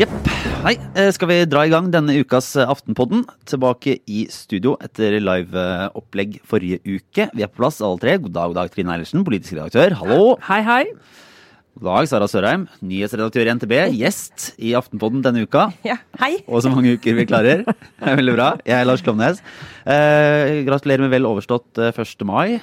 Jepp. Hei. Eh, Skal vi dra i gang denne ukas eh, Aftenpodden? Tilbake i studio etter liveopplegg forrige uke. Vi er på plass alle tre. God dag, god dag, Trine Eilertsen, politisk redaktør. Hallo. Hei, hei. God dag, Sara Sørheim, nyhetsredaktør i NTB. Gjest i Aftenpodden denne uka. Ja, hei. Og så mange uker vi klarer. Det er veldig bra. Jeg er Lars Klomnes. Eh, gratulerer med vel overstått eh, 1. mai.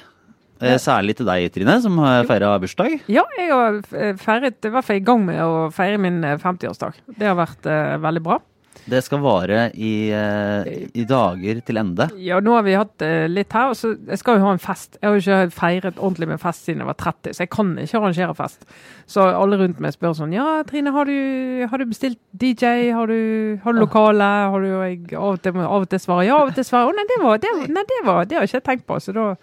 Eh, særlig til deg, Trine, som har feira bursdag. Ja, jeg har eh, feiret, i hvert fall i gang med å feire min eh, 50-årsdag. Det har vært uh, veldig bra. Det skal vare i, uh, i dager til ende. Ja, nå har vi hatt uh, litt her, og så jeg skal jo ha en fest. Jeg har jo ikke feiret ordentlig med fest siden jeg var 30, så jeg kan ikke arrangere fest. Så alle rundt meg spør sånn Ja, Trine, har du, har du bestilt DJ? Har du, har du lokale? Har du, jeg av og til, av og til svarer ja, av og til svarer å, nei, det var, det, nei, det var, det har ikke tenkt på. Så da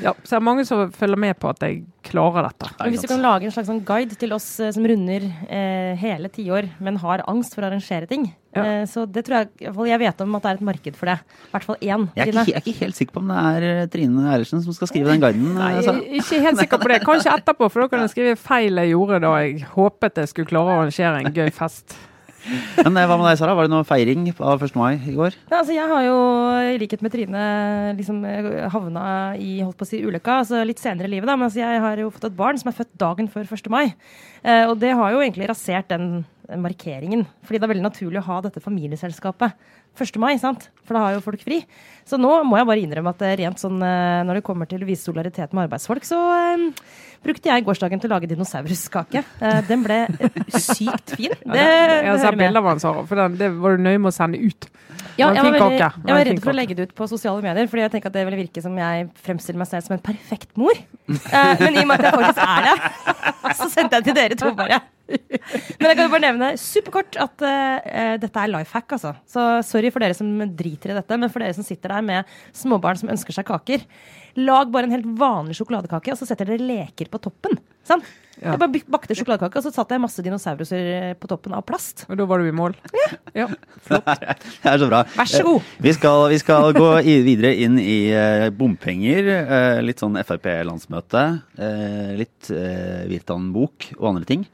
ja, så det er mange som følger med på at jeg klarer dette. Men hvis du kan lage en slags sånn guide til oss eh, som runder eh, hele tiår, men har angst for å arrangere ting, Ja. eh, så det tror jeg i Jeg vet om at det er et marked for det. I hvert fall én. Jeg er, ikke, jeg er ikke helt sikker på om det er eh, Trine Eilertsen som skal skrive den guiden. Nei, altså. jeg ikke helt sikker på det. Kanskje etterpå, for da kan jeg skrive feil jeg gjorde da jeg håpet jeg skulle klare å arrangere en gøy fest. Men eh, hva med deg, Sara? Var det noe feiring av 1. mai i går? Ja, altså jeg har jo, i likhet med Trine, liksom eh, havna i holdt på å si ulykka. Altså litt senere i livet, da. Men altså jeg har jo fått et barn som er født dagen før 1. mai. Eh, og det har jo egentlig rasert den markeringen. Fordi det er veldig naturlig å ha dette familieselskapet 1. mai, sant? For da har jo folk fri. Så nå må jeg bare innrømme at eh, rent sånn eh, når det kommer til å vise solidaritet med arbeidsfolk, så um, brukte jeg gårsdagen til å lage dinosauruskake. Uh, den ble sykt fin. Det, Jeg har sett bilder av den, Sara, for den, det var du nøye med å sende ut. Ja, Det jeg var, veldig. Det jeg var redd for å legge det ut på sosiale medier, fordi jeg tenker at det ville virke som jeg fremstiller meg selv som en perfekt mor. Uh, men i og med at jeg faktisk er det, så sendte jeg til dere to bare. Men jeg kan jo bare nevne superkort at uh, dette er life hack, altså. Så sorry for dere som driter i dette, men for dere som sitter der med småbarn som ønsker seg kaker. Lag bare en helt vanlig sjokoladekake, og så setter dere leker på toppen. Sant? Ja. Jeg bare bakte sjokoladekake, og så satte jeg masse dinosauruser på toppen av plast. Og da var du i mål. Ja. Det er så bra. Vær så god. Eh, Vi skal, vi skal gå i, videre inn i eh, bompenger. litt sånn Frp-landsmøte. litt Virtan-bok og andre ting.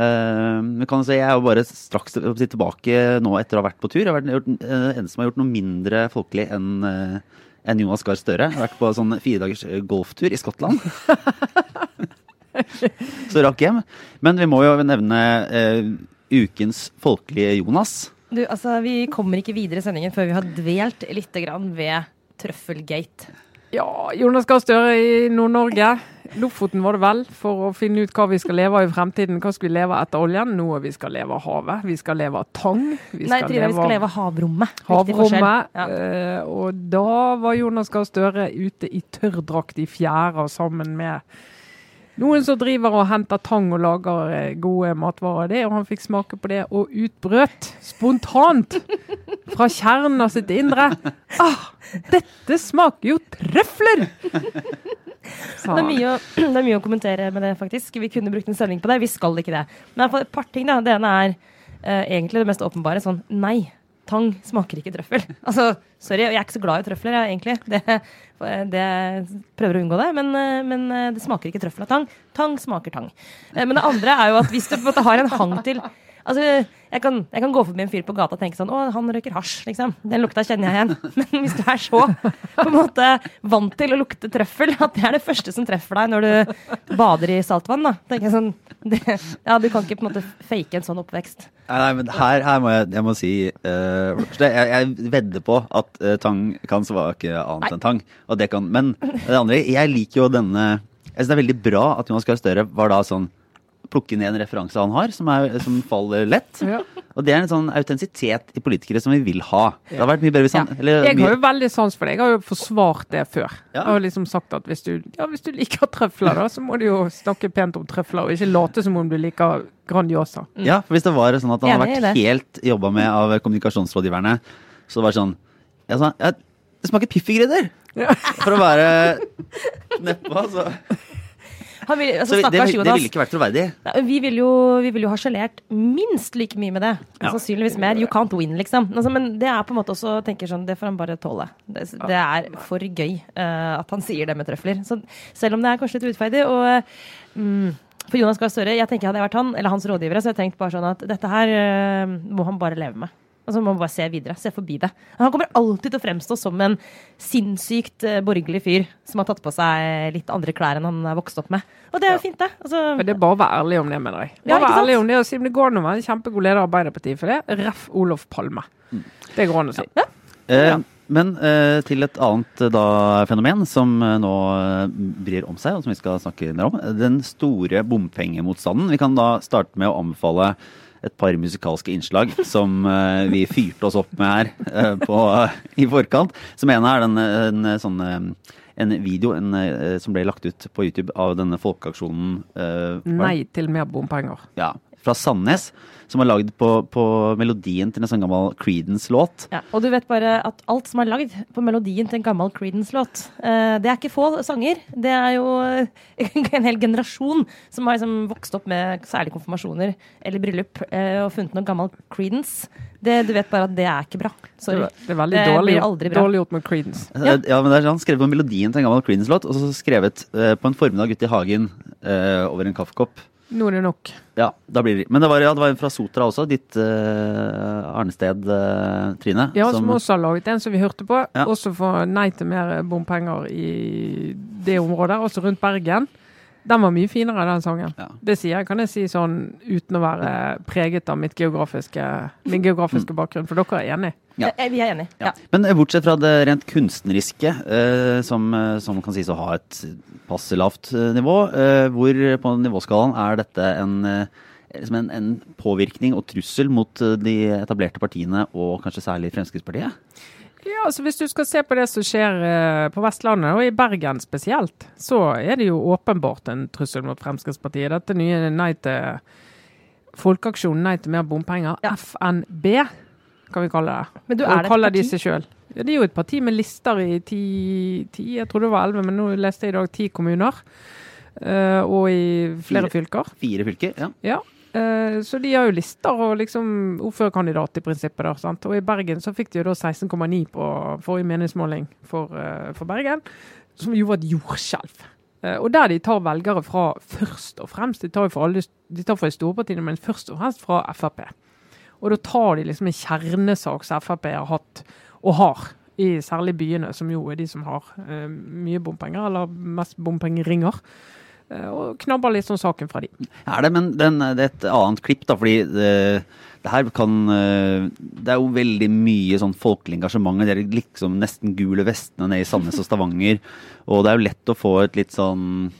Eh, men kan jeg si, jeg er jo bare straks til- tilbake nå etter å ha vært på tur. Jeg har vært den eh, som har gjort noe mindre folkelig enn eh, enn Jonas Gahr Støre. Jeg har vært på sånn fire dagers golftur i Skottland. Så rakk hjem. Men vi må jo nevne uh, ukens folkelige Jonas. Du, altså, Vi kommer ikke videre i sendingen før vi har dvelt litt grann ved Trøffelgate. Ja, Jonas Gahr Støre i Nord-Norge. Lofoten var det vel, for å finne ut hva vi skal leve av i fremtiden. Hva skal vi leve av etter oljen? Noe vi skal leve av havet. Vi skal leve av tang. Vi Nei, Trine, vi skal leve av havrommet. Havrommet. Ja. eh, og da var Jonas Gahr Støre ute i tørrdrakt i fjæra sammen med noen som driver og henter tang og lager eh, gode matvarer. Det, og han fikk smake på det og utbrøt spontant fra kjernen av sitt indre. Ah, dette smaker jo trøfler! Det er, mye å, det er mye å kommentere med det, faktisk. Vi kunne brukt en sending på det. Vi skal ikke det. Men i hvert fall et par ting. da. Det ene er uh, egentlig det mest åpenbare. Sånn nei, tang smaker ikke trøffel. Altså, sorry, jeg er ikke så glad i trøfler, jeg, egentlig. Det, det prøver å unngå det, men, eh, men eh, det smaker ikke trøffel av tang. Tang smaker tang. Eh, Men det andre er jo at hvis du har en hang til Altså, jeg kan, jeg kan gå forbi en fyr på gata og tenke sånn Å, han røyker hasj, liksom. Den lukta kjenner jeg igjen. Men hvis du er så på en måte vant til å lukte trøffel at det er det første som treffer deg når du bader i saltvann, da. tenker jeg sånn det, Ja, du kan ikke på en måte fake en sånn oppvekst. Nei, nei, men her, her må jeg, jeg må si første, jeg, jeg vedder på at uh, tang kan svake annet enn tang. Og det kan, men det andre, jeg liker jo denne Jeg synes det er veldig bra at Jonas Gahr Støre var da sånn Plukke ned en referanse han har, som, er, som faller lett. Ja. Og det er en sånn autentisitet i politikere som vi vil ha. Det har vært mye bedre hvis han eller, Jeg har jo veldig sans for det. Jeg har jo forsvart det før. Ja. Jeg har liksom sagt at hvis du, ja, hvis du liker trøfler, da, så må du jo snakke pent om trøfler, og ikke late som om du liker Grandiosa. Ja, for hvis det var sånn at han Enig vært helt jobba med av kommunikasjonsrådgiverne, så var det sånn jeg sa, jeg, Det smaker Piffi-krydder! Ja. For å være nedpå, altså. Han vil, altså, vi- det, det ville ikke vært troverdig. Vi vil, jo, vi vil jo ha sjelert minst like mye med det. Ja. Sannsynligvis mer. You can't win, liksom. Altså, men det er på en måte også tenker sånn, det får han bare tåle. Det, det er for gøy uh, at han sier det med trøfler. Så selv om det er kanskje litt urettferdig. Og mm, for Jonas Gahr Støre, jeg tenker hadde jeg vært han, eller hans rådgivere, så hadde jeg tenkt bare sånn at dette her uh, må han bare leve med. Altså må man bare se videre, se forbi det. Han kommer alltid til å fremstå som en sinnssykt eh, borgerlig fyr som har tatt på seg litt andre klær enn han er vokst opp med. Og det er jo fint, det. Altså, Men det er bare å være ærlig om det, mener jeg. Bare ja, være ærlig om det og si om det går an å være en kjempegod leder av Arbeiderpartiet for det. Ref. Olof Palme. Det går an å si. Eh, Men eh, til et annet eh, da, fenomen som eh, nå brer om seg, og som vi skal snakke mer om. Den store bompengemotstanden. Vi kan da starte med å anbefale et par musikalske innslag som eh, vi fyrte oss opp med her eh, på, i forkant. Som ene er den, en, sånn, eh, en video en, eh, som ble lagt ut på YouTube av denne folkeaksjonen eh? Nei til mer bompenger. Ja, fra Sandnes. Som er lagd på, på melodien til en sånn gammel Creedence-låt. Ja, og du vet bare at alt som er lagd på melodien til en gammel Creedence-låt, eh, det er ikke få sanger. Det er jo eh, en hel generasjon som har liksom vokst opp med særlig konfirmasjoner eller bryllup eh, og funnet noe gammel Creedence. Det, du vet bare at det er ikke bra. Det Sorry. det er veldig Det dårlig, blir aldri bra. dårlig gjort med Creedence. Ja. Ja. men det er sånn, Skrevet på melodien til en gammel Creedence-låt, og så skrevet eh, på en formiddag ute i hagen eh, over en kaffekopp. Det nok. Ja, da blir det Men det var, ja, det var en fra Sotra også, ditt uh, arnested, uh, Trine. Ja, som også har laget en som vi hørte på. Ja. Også for nei til mer bompenger i det området, også rundt Bergen. Den var mye finere, den sangen. Ja. Det sier jeg, kan jeg si sånn uten å være preget av mitt geografiske, min geografiske bakgrunn, for dere er enig? Ja. Eh, Vi er enige. Ja. Ja. Men eh, bortsett fra det rent kunstneriske, eh, som, eh, som kan sies å ha et passe lavt eh, nivå, eh, hvor på nivåskalaen er dette en, eh, liksom en, en påvirkning og trussel mot eh, de etablerte partiene, og kanskje særlig Fremskrittspartiet? Ja, altså Hvis du skal se på det som skjer eh, på Vestlandet, og i Bergen spesielt, så er det jo åpenbart en trussel mot Fremskrittspartiet. Dette nye Nei til Folkeaksjonen Nei til mer bompenger, Ja. FNB, kan vi kalle det. Men du, og er det et kaller de seg sjøl. Ja, det er jo et parti med lister i ti, ti jeg trodde det var elleve, men nå leste jeg i dag ti kommuner. eh, og i flere fylker. Fire fylker? Ja. Ja, eh, så de har jo lister og liksom ordførerkandidat i prinsippet. da, sant? Og i Bergen så fikk de jo da 16,9 på forrige meningsmåling for, uh, for Bergen, som jo var et jordskjelv. Uh, og der de tar velgere fra først og fremst, de tar jo for alle, de tar fra store men først og fremst fra Frp. Og da tar de liksom en kjernesak som Frp har hatt, og har, i særlig byene, som jo er de som har mye bompenger, eller mest bompengeringer, og knabber litt sånn saken fra de. Er det, men den, det er et annet klipp, da, fordi det, det her kan eh, Det er jo veldig mye sånn folkelig engasjement. Det er liksom nesten gule vestene nede i Sandnes og Stavanger. Og det er jo lett å få et litt sånn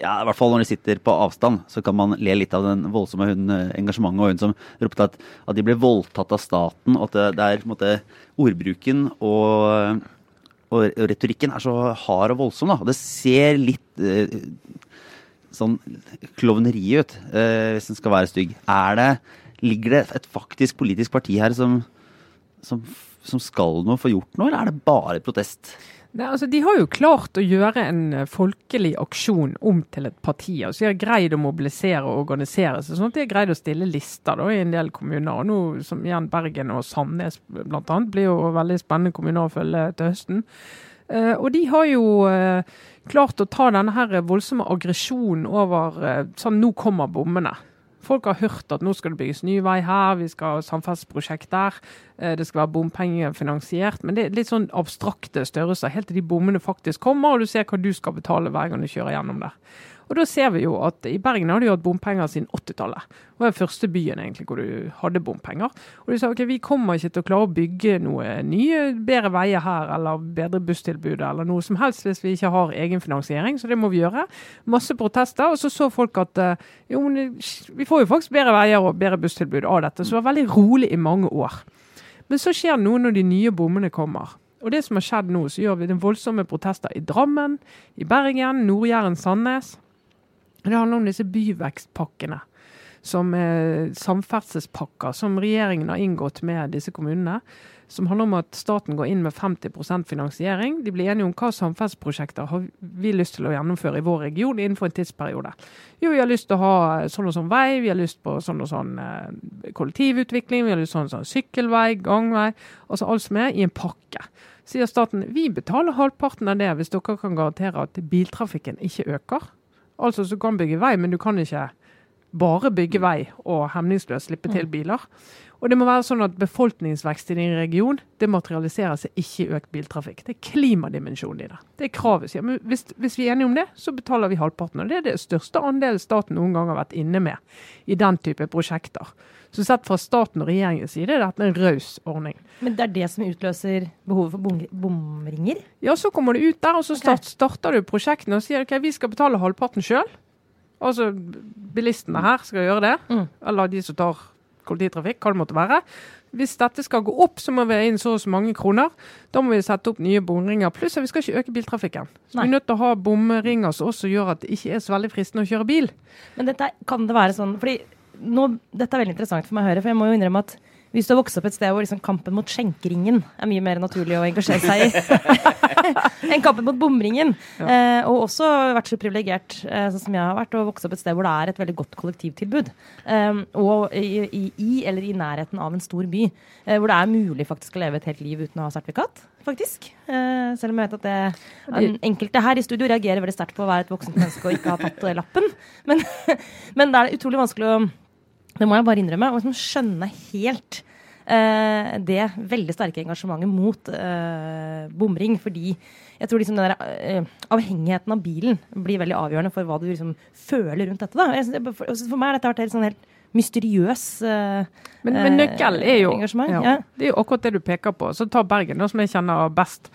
ja, i hvert fall når de sitter på avstand, så kan man le litt av den voldsomme hun, eh, engasjementet og hun som ropte at, at de ble voldtatt av staten, og at det, det er på en måte ordbruken og, og retorikken er så hard og voldsom. da. Og det ser litt eh, sånn klovneri ut, eh, hvis den skal være stygg. Er det, ligger det et faktisk politisk parti her som, som, som skal noe, få gjort noe, eller er det bare protest? Nei, altså, de har jo klart å gjøre en eh, folkelig aksjon om til et parti. altså De har greid å mobilisere og organisere seg, sånn at de har greid å stille lister da, i en del kommuner. og nå som igjen Bergen og Sandnes annet, blir jo veldig spennende kommuner å følge til høsten. Eh, og de har jo eh, klart å ta denne her voldsomme aggresjonen over eh, sånn nå kommer bommene. Folk har hørt at nå skal det bygges ny vei her, vi skal ha samferdselsprosjekt der. Det skal være bompengefinansiert. Men det er litt sånn abstrakte størrelser helt til de bommene faktisk kommer, og du ser hva du skal betale hver gang du kjører gjennom der. Og da ser vi jo at I Bergen har de hatt bompenger siden 80-tallet. Det var den første byen egentlig hvor du hadde bompenger. Og de sa ok, vi kommer ikke til å klare å bygge noe nye, bedre veier her, eller bedre busstilbud, eller noe som helst hvis vi ikke har egenfinansiering, så det må vi gjøre. Masse protester. Og så så folk at eh, jo, vi får jo faktisk bedre veier og bedre busstilbud av dette. Så det var veldig rolig i mange år. Men så skjer noe når de nye bommene kommer. Og det som har skjedd nå, så gjør vi den voldsomme protester i Drammen, i Bergen, Nord-Jæren, Sandnes. Det handler om disse byvekstpakkene, som er samferdselspakker som regjeringen har inngått med disse kommunene. som handler om at staten går inn med 50% finansiering. De blir enige om hva samferdselsprosjekter har vi lyst til å gjennomføre i vår region innenfor en tidsperiode. Jo, vi har lyst til å ha sånn og sånn vei, vi har lyst på sånn og sånn eh, kollektivutvikling, vi har lyst på sånn og sånn sykkelvei, gangvei. Altså alt som er i en pakke. Sier staten vi betaler halvparten av det hvis dere kan garantere at biltrafikken ikke øker. Altså så kan bygge vei, men du kan ikke bare bygge vei og hemningsløst slippe til biler. Og det må være sånn at befolkningsvekst i din region det materialiserer seg ikke i økt biltrafikk. Det er klimadimensjonen i det. Det er kravet. sier. Men hvis, hvis vi er enige om det, så betaler vi halvparten. Og det er det største andelen staten noen gang har vært inne med i den type prosjekter. Så sett fra staten og regjeringens side er dette en raus ordning. Men det er det som utløser behovet for bom bomringer? Ja, så kommer du ut der, og så start, okay. starter du prosjektene og sier ok, vi skal betale halvparten sjøl. Altså bilistene her skal gjøre det. Mm. Eller de som tar kollektivtrafikk, hva det måtte være. Hvis dette skal gå opp, så må vi inn så og så mange kroner. Da må vi sette opp nye bomringer. Pluss at vi skal ikke øke biltrafikken. Så Nei. vi er nødt til å ha bomringer som også gjør at det ikke er så veldig fristende å kjøre bil. Men dette, kan det være sånn fordi nå, Dette er veldig interessant for meg å høre, for jeg må jo innrømme at hvis du har vokst opp et sted hvor liksom kampen mot skjenkeringen er mye mer naturlig å engasjere seg i. Enn kampen mot bomringen, eh, og også vært så privilegert eh, sånn som jeg har vært, å vokse opp et sted hvor det er et veldig godt kollektivtilbud, eh, og i, i, i eller i nærheten av en stor by, eh, hvor det er mulig faktisk å leve et helt liv uten å ha sertifikat, faktisk. Eh, selv om jeg vet at det, en, enkelte her i studio reagerer veldig sterkt på å være et voksent menneske og ikke ha tatt eh, lappen, men, men det er utrolig vanskelig å det må jeg bare innrømme. Og liksom skjønne helt eh, det veldig sterke engasjementet mot eh, bomring. Fordi jeg tror liksom den der, eh, avhengigheten av bilen blir veldig avgjørende for hva du liksom føler rundt dette. Da. Jeg, for, for meg har dette vært helt sånn helt mysteriøs eh, Men, men nøkkel er jo engasjement. ja, Ja. Det er jo akkurat det du peker på. Så ta Bergen, da, som jeg kjenner best.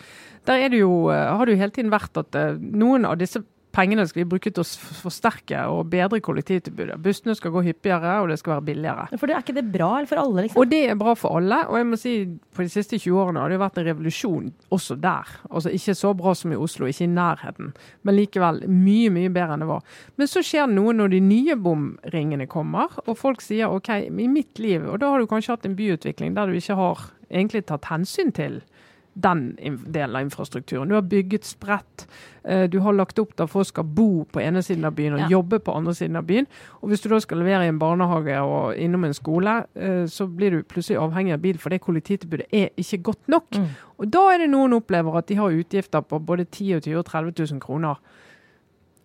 Der er det jo, eh, har det jo hele tiden vært at eh, noen av disse pengene skal vi bruke til å forsterke og bedre kollektivtilbudet. Bussene skal gå hyppigere, og det skal være billigere. For det, er ikke det bra eller for alle, liksom? Og det er bra for alle. Og jeg må si på de siste 20 årene har det vært en revolusjon også der. Altså ikke så bra som i Oslo, ikke i nærheten, men likevel mye, mye bedre enn det var. Men så skjer det noe når de nye bomringene kommer, og folk sier OK, i mitt liv Og da har du kanskje hatt en byutvikling der du ikke har egentlig tatt hensyn til den delen av infrastrukturen. Du har bygget spredt. eh, Du har lagt opp der folk skal bo på ene siden av byen og Ja. jobbe på andre siden av byen. Og hvis du da skal levere i en barnehage og innom en skole, eh, så blir du plutselig avhengig av bil, det kollektivtilbudet er ikke godt nok. Mm. Og da er det noen opplever at de har utgifter på både 10 000 og 20 og 30 000 kroner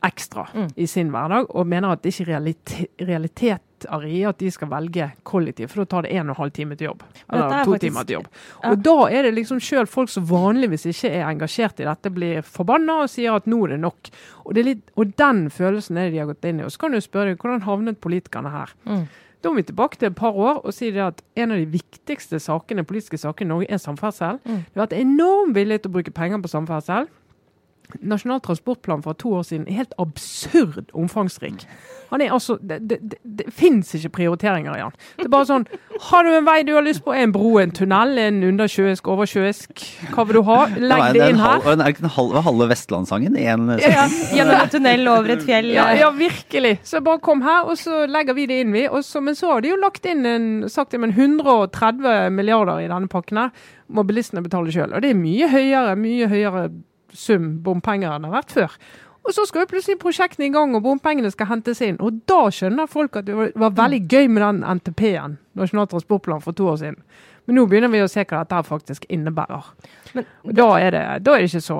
ekstra Mm. i sin hverdag, og mener at det ikke er realite realiteter i at de skal velge kollektiv, for da tar det en og en halv time til jobb. Eller er to faktisk- timer til jobb. Ja. Og da er det liksom sjøl folk som vanligvis ikke er engasjert i dette, blir forbanna og sier at nå er det nok. Og, det litt, og den følelsen er det de har gått inn i. Og så kan du spørre deg, hvordan havnet politikerne her? Mm. Da må vi tilbake til et par år og si at en av de viktigste sakene, politiske sakene i Norge er samferdsel. Mm. Det har vært enorm vilje til å bruke penger på samferdsel. Nasjonal transportplan fra to år siden er helt absurd omfangsrik. Han er altså, Det, det, det, det fins ikke prioriteringer i han. Det er bare sånn Har du en vei du har lyst på? En bro, en tunnel, en undersjøisk, oversjøisk? Hva vil du ha? Legg det inn her. Er det ikke den halve, halve Vestlandssangen? En, Ja, Gjennom en tunnel over et fjell. ja, ja, virkelig. Så bare kom her, og så legger vi det inn, vi. Og så, men så har de jo lagt inn en, sagt det, men 130 milliarder i denne pakken her. Må bilistene betale sjøl. Og det er mye høyere, mye høyere sum bompenger enn det har vært før. Og så skal jo plutselig prosjektene i gang, og bompengene skal hentes inn. Og da skjønner folk at det var, veldig gøy med den NTP-en, Nasjonal transportplan, for to år siden. Men nå begynner vi å se hva dette faktisk innebærer. Men- og da er det, da er det ikke så,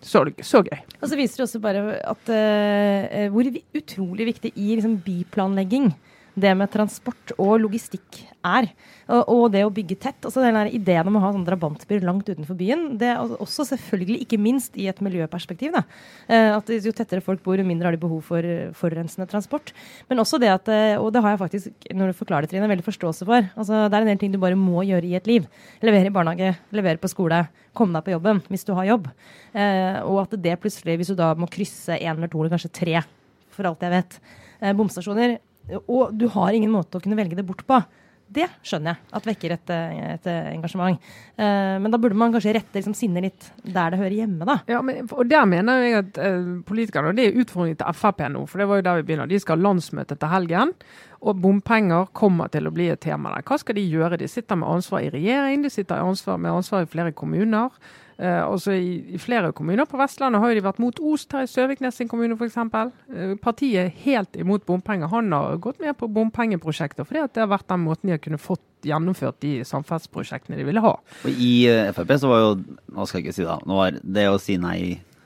så, så gøy. Og så viser det også bare at uh, hvor utrolig viktig i liksom, byplanlegging det med transport og logistikk er. Og, og det å bygge tett. altså den Ideen om å ha sånn drabantbyer langt utenfor byen. Det er også selvfølgelig ikke minst i et miljøperspektiv. Da. Eh, at Jo tettere folk bor, jo mindre har de behov for eh, forurensende transport. Men også det at, eh, og det har jeg faktisk, når du forklarer det, Trine, veldig forståelse for. altså Det er en del ting du bare må gjøre i et liv. Levere i barnehage, levere på skole, komme deg på jobben hvis du har jobb. Og at det plutselig, hvis du da må krysse én eller to eller kanskje tre, for alt jeg vet, bomstasjoner, og du har ingen måte å kunne velge det bort på, Det skjønner jeg at vekker et, et engasjement. Uh, men da burde man kanskje rette liksom, sinnet litt der det hører hjemme, da. Ja, men, og Der mener jeg at uh, politikerne, og det er utfordringen til Frp nå, for det var jo der vi begynner. De skal ha landsmøte til helgen. Og bompenger kommer til å bli et tema der. Hva skal de gjøre? De sitter med ansvar i regjering, de sitter med ansvar i flere kommuner. Uh, også i, i, flere kommuner på Vestlandet har jo de vært mot Ost her i Søviknes sin kommune f.eks. Uh, partiet er helt imot bompenger. Han har gått med på bompengeprosjekter fordi at det har vært den måten de har kunnet fått gjennomført de samferdselsprosjektene de ville ha. Og I uh, Frp så var jo Hva skal jeg ikke si da? Nå var det å si nei,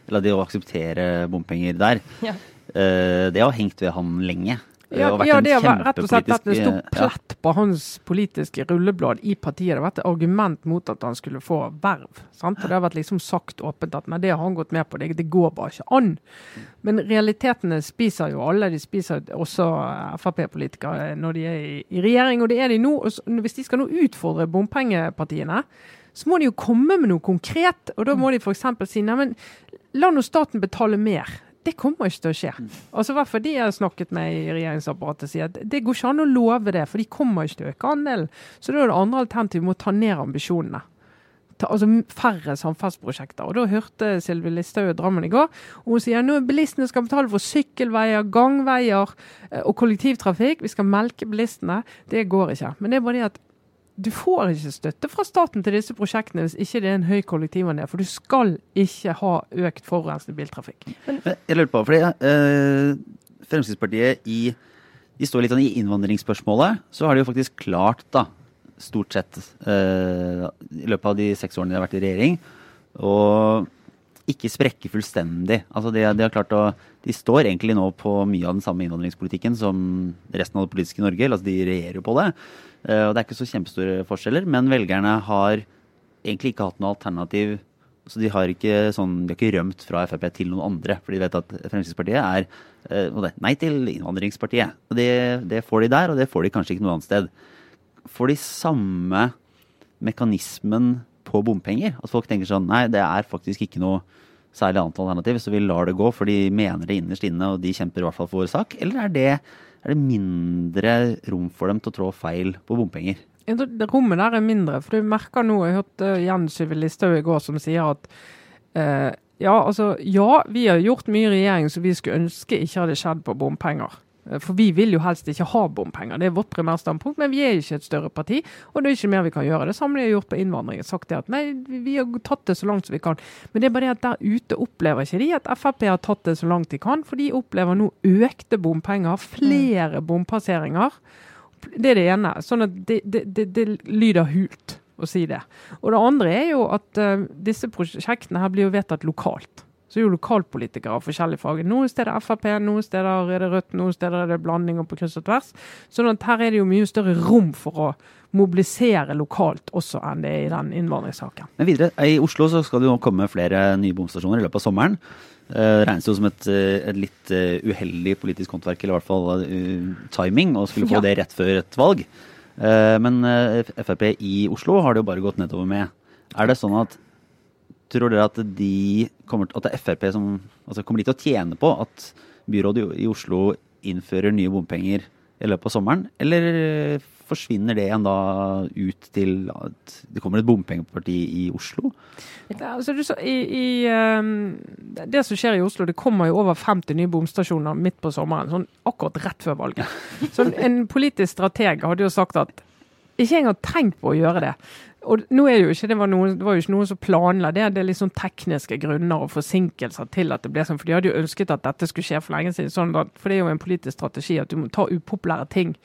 eller det å akseptere bompenger der, ja. uh, det har hengt ved han lenge. Ja, ja, det har rett og slett vært det sto plett på hans politiske rulleblad i partiet. Det har vært et argument mot at han skulle få verv. Sant? Og Det har vært liksom sagt åpent at nei, det har han gått med på, det, det går bare ikke an. Men realitetene spiser jo alle. De spiser også Frp-politikere når de er i, i, regjering, og det er de nå. Og hvis de skal nå utfordre bompengepartiene, så må de jo komme med noe konkret. Og da må de f.eks. si neimen, la nå staten betale mer. Det kommer ikke til å skje. Altså, hvert fall de jeg har snakket med i regjeringsapparatet, sier at det går ikke an å love det, for de kommer ikke til å øke andelen. Så da er det andre alternativ med å ta ned ambisjonene. Ta, altså færre samferdselsprosjekter. Og Da hørte Sylvi Listhaug i Drammen i går. og Hun sier nå bilistene skal betale for sykkelveier, gangveier eh, og kollektivtrafikk. Vi skal melke bilistene. Det går ikke. Men det er bare det at du får ikke støtte fra staten til disse prosjektene hvis ikke det er en høy kollektivandel. For du skal ikke ha økt forurensende biltrafikk. Men, jeg lurer på, fordi uh, Fremskrittspartiet i, de står litt sånn i innvandringsspørsmålet. Så har de jo faktisk klart, da, stort sett uh, i løpet av de seks årene de har vært i regjering, å ikke sprekke fullstendig. Altså de, de, har klart å, de står egentlig nå på mye av den samme innvandringspolitikken som resten av det politiske Norge. Altså de regjerer jo på det. Eh, og det er ikke så kjempestore forskjeller, men velgerne har egentlig ikke hatt noe alternativ. Så de har ikke, sånn, de har ikke rømt fra Frp til noen andre, for de vet at Fremskrittspartiet er eh, nei til innvandringspartiet. Og det, det, får de der, og det får de kanskje ikke noe annet sted. Får de samme mekanismen på bompenger? At folk tenker sånn nei, det er faktisk ikke noe særlig annet alternativ, så vi lar det gå, for de mener det innerst inne, og de kjemper i hvert fall for vår sak? Eller er det er det mindre rom for dem til å trå feil på bompenger. Det rommet der er mindre. for du merker nå, Jeg hørte Jens Syve Listhaug i går som sier at eh, ja, altså, ja, vi har gjort mye i regjering som vi skulle ønske ikke hadde skjedd på bompenger. Eh, for vi vil jo helst ikke ha bompenger, det er vårt primærstandpunkt. Men vi er ikke et større parti, og det er ikke mer vi kan gjøre. Det samme de har gjort på innvandring. sagt det at nei, vi har tatt det så langt som vi kan. Men det er bare det at der ute opplever ikke de at Frp har tatt det så langt de kan. For de opplever nå økte bompenger, flere bompasseringer. Det er det ene. Sånn at det, det, det, det lyder hult å si det. Og det andre er jo at uh, disse prosjektene her blir jo vedtatt lokalt. Så er jo lokalpolitikere av forskjellige fag. Noen steder Frp, noen steder er det Rødt, noen steder er det blandinger på kryss og tvers. sånn at her er det jo mye større rom for å mobilisere lokalt også enn det er i den innvandringssaken. Men videre, I Oslo så skal det jo komme flere nye bomstasjoner i løpet av sommeren. Uh, regnes jo som et, eh, et litt uh, uheldig politisk håndverk, eller i hvert fall uh, timing, å skulle få ja. det rett før et valg. Uh, men Frp i Oslo har det jo bare gått nedover med. Er det sånn at Tror dere at, de kommer, at det er Frp som altså kommer de til å tjene på at byrådet i Oslo innfører nye bompenger i løpet av sommeren, eller forsvinner det igjen da ut til at det kommer et bompengeparti i Oslo? Altså, i, i, um, det som skjer i Oslo, det kommer jo over 50 nye bomstasjoner midt på sommeren. sånn Akkurat rett før valget. Så en politisk strateg hadde jo sagt at ikke engang tenkt på å gjøre det og nå er det jo ikke, det var, noen, det var jo ikke noen som planla det. Det er litt sånn tekniske grunner og forsinkelser til at det ble sånn. For de hadde jo ønsket at dette skulle skje for lenge siden. Sånn at, for det er jo en politisk strategi at du må ta upopulære ting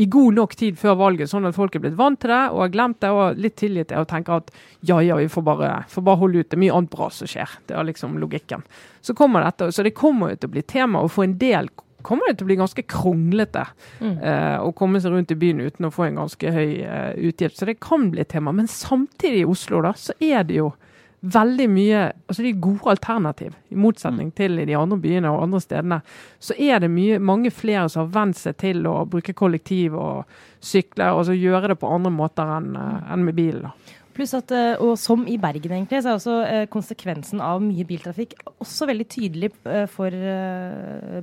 i god nok tid før valget, sånn at folk er blitt vant til det og har glemt det og litt tilgitt det og tenker at ja, ja, vi får bare, får bare holde ut. Det er mye annet bra som skjer. Det er liksom logikken. Så kommer dette, så det kommer jo til å bli tema. Og for en del kommer det til å bli ganske kronglete mm. eh, å komme seg rundt i byen uten å få en ganske høy eh, utgift. Så det kan bli et tema. Men samtidig i Oslo da, så er det jo veldig mye altså de gode alternativ, i motsetning mm. til i de andre byene og andre stedene. Så er det mye, mange flere som har vent seg til å bruke kollektiv og sykle, og så gjøre det på andre måter enn, eh, enn med bilen. da. Pluss at, eh, og som i Bergen, egentlig, så er også eh, konsekvensen av mye biltrafikk også veldig tydelig eh, for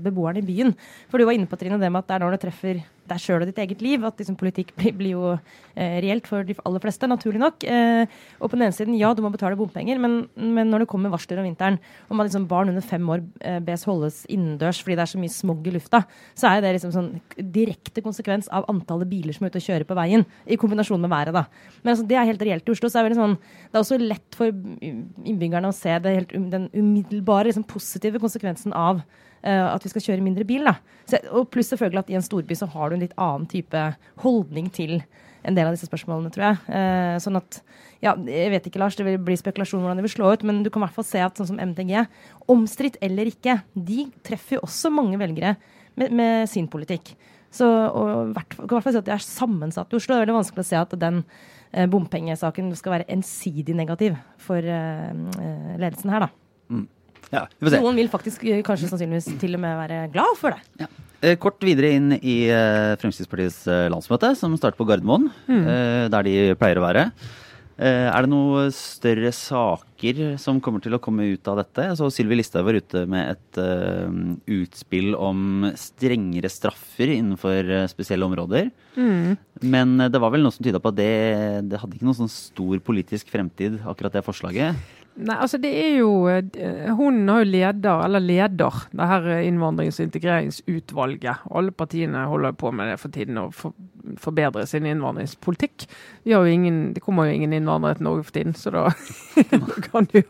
beboerne i byen. For du var inne på Trine, det med at det er når det treffer deg sjøl og ditt eget liv. At liksom, politikk blir, blir jo eh, reelt for de aller fleste, naturlig nok. Eh, og på den ene siden, ja, du må betale bompenger, men, men når det kommer varsler om vinteren, om at liksom, barn under fem år eh, bes holdes innendørs fordi det er så mye smog i lufta, så er det liksom sånn direkte konsekvens av antallet biler som er ute og kjører på veien, i kombinasjon med været, da. Men altså, det er helt reelt i Oslo. så er det, sånn, det er også lett for innbyggerne å se det helt, um, den umiddelbare liksom, positive konsekvensen av uh, at vi skal kjøre mindre bil. Så, og pluss selvfølgelig at i en storby så har du en litt annen type holdning til en del av disse spørsmålene, tror jeg. Uh, sånn at, ja, jeg vet ikke, Lars, det vil bli spekulasjon hvordan det vil slå ut, men du kan i hvert fall se at sånn som MDG, omstridt eller ikke, de treffer jo også mange velgere med, med sin politikk. Så og, hvert, kan i hvert fall si at det er sammensatt i Oslo. Det er veldig vanskelig å se at den eh, bompengesaken skal være ensidig negativ for eh, ledelsen her, da. Mm. Ja, vi. Noen vil faktisk eh, kanskje sannsynligvis til og med være glad for det. Ja. Eh, Kort videre inn i eh, Fremskrittspartiets landsmøte, som starter på Gardermoen. Mm. Der de pleier å være. Er det noen større saker som kommer til å komme ut av dette? Så Sylvi Listhaug var ute med et utspill om strengere straffer innenfor spesielle områder. Men eh, det var vel noe som tyda på at det, det hadde ikke noen sånn stor politisk fremtid, akkurat det forslaget. Nei, altså det er jo eh, Hun har jo leder, eller leder, det her innvandrings- og integreringsutvalget. Alle partiene holder på med det for tiden, å for, forbedre sin innvandringspolitikk. Vi har jo ingen, det kommer jo ingen innvandrere til Norge for tiden, så da kan du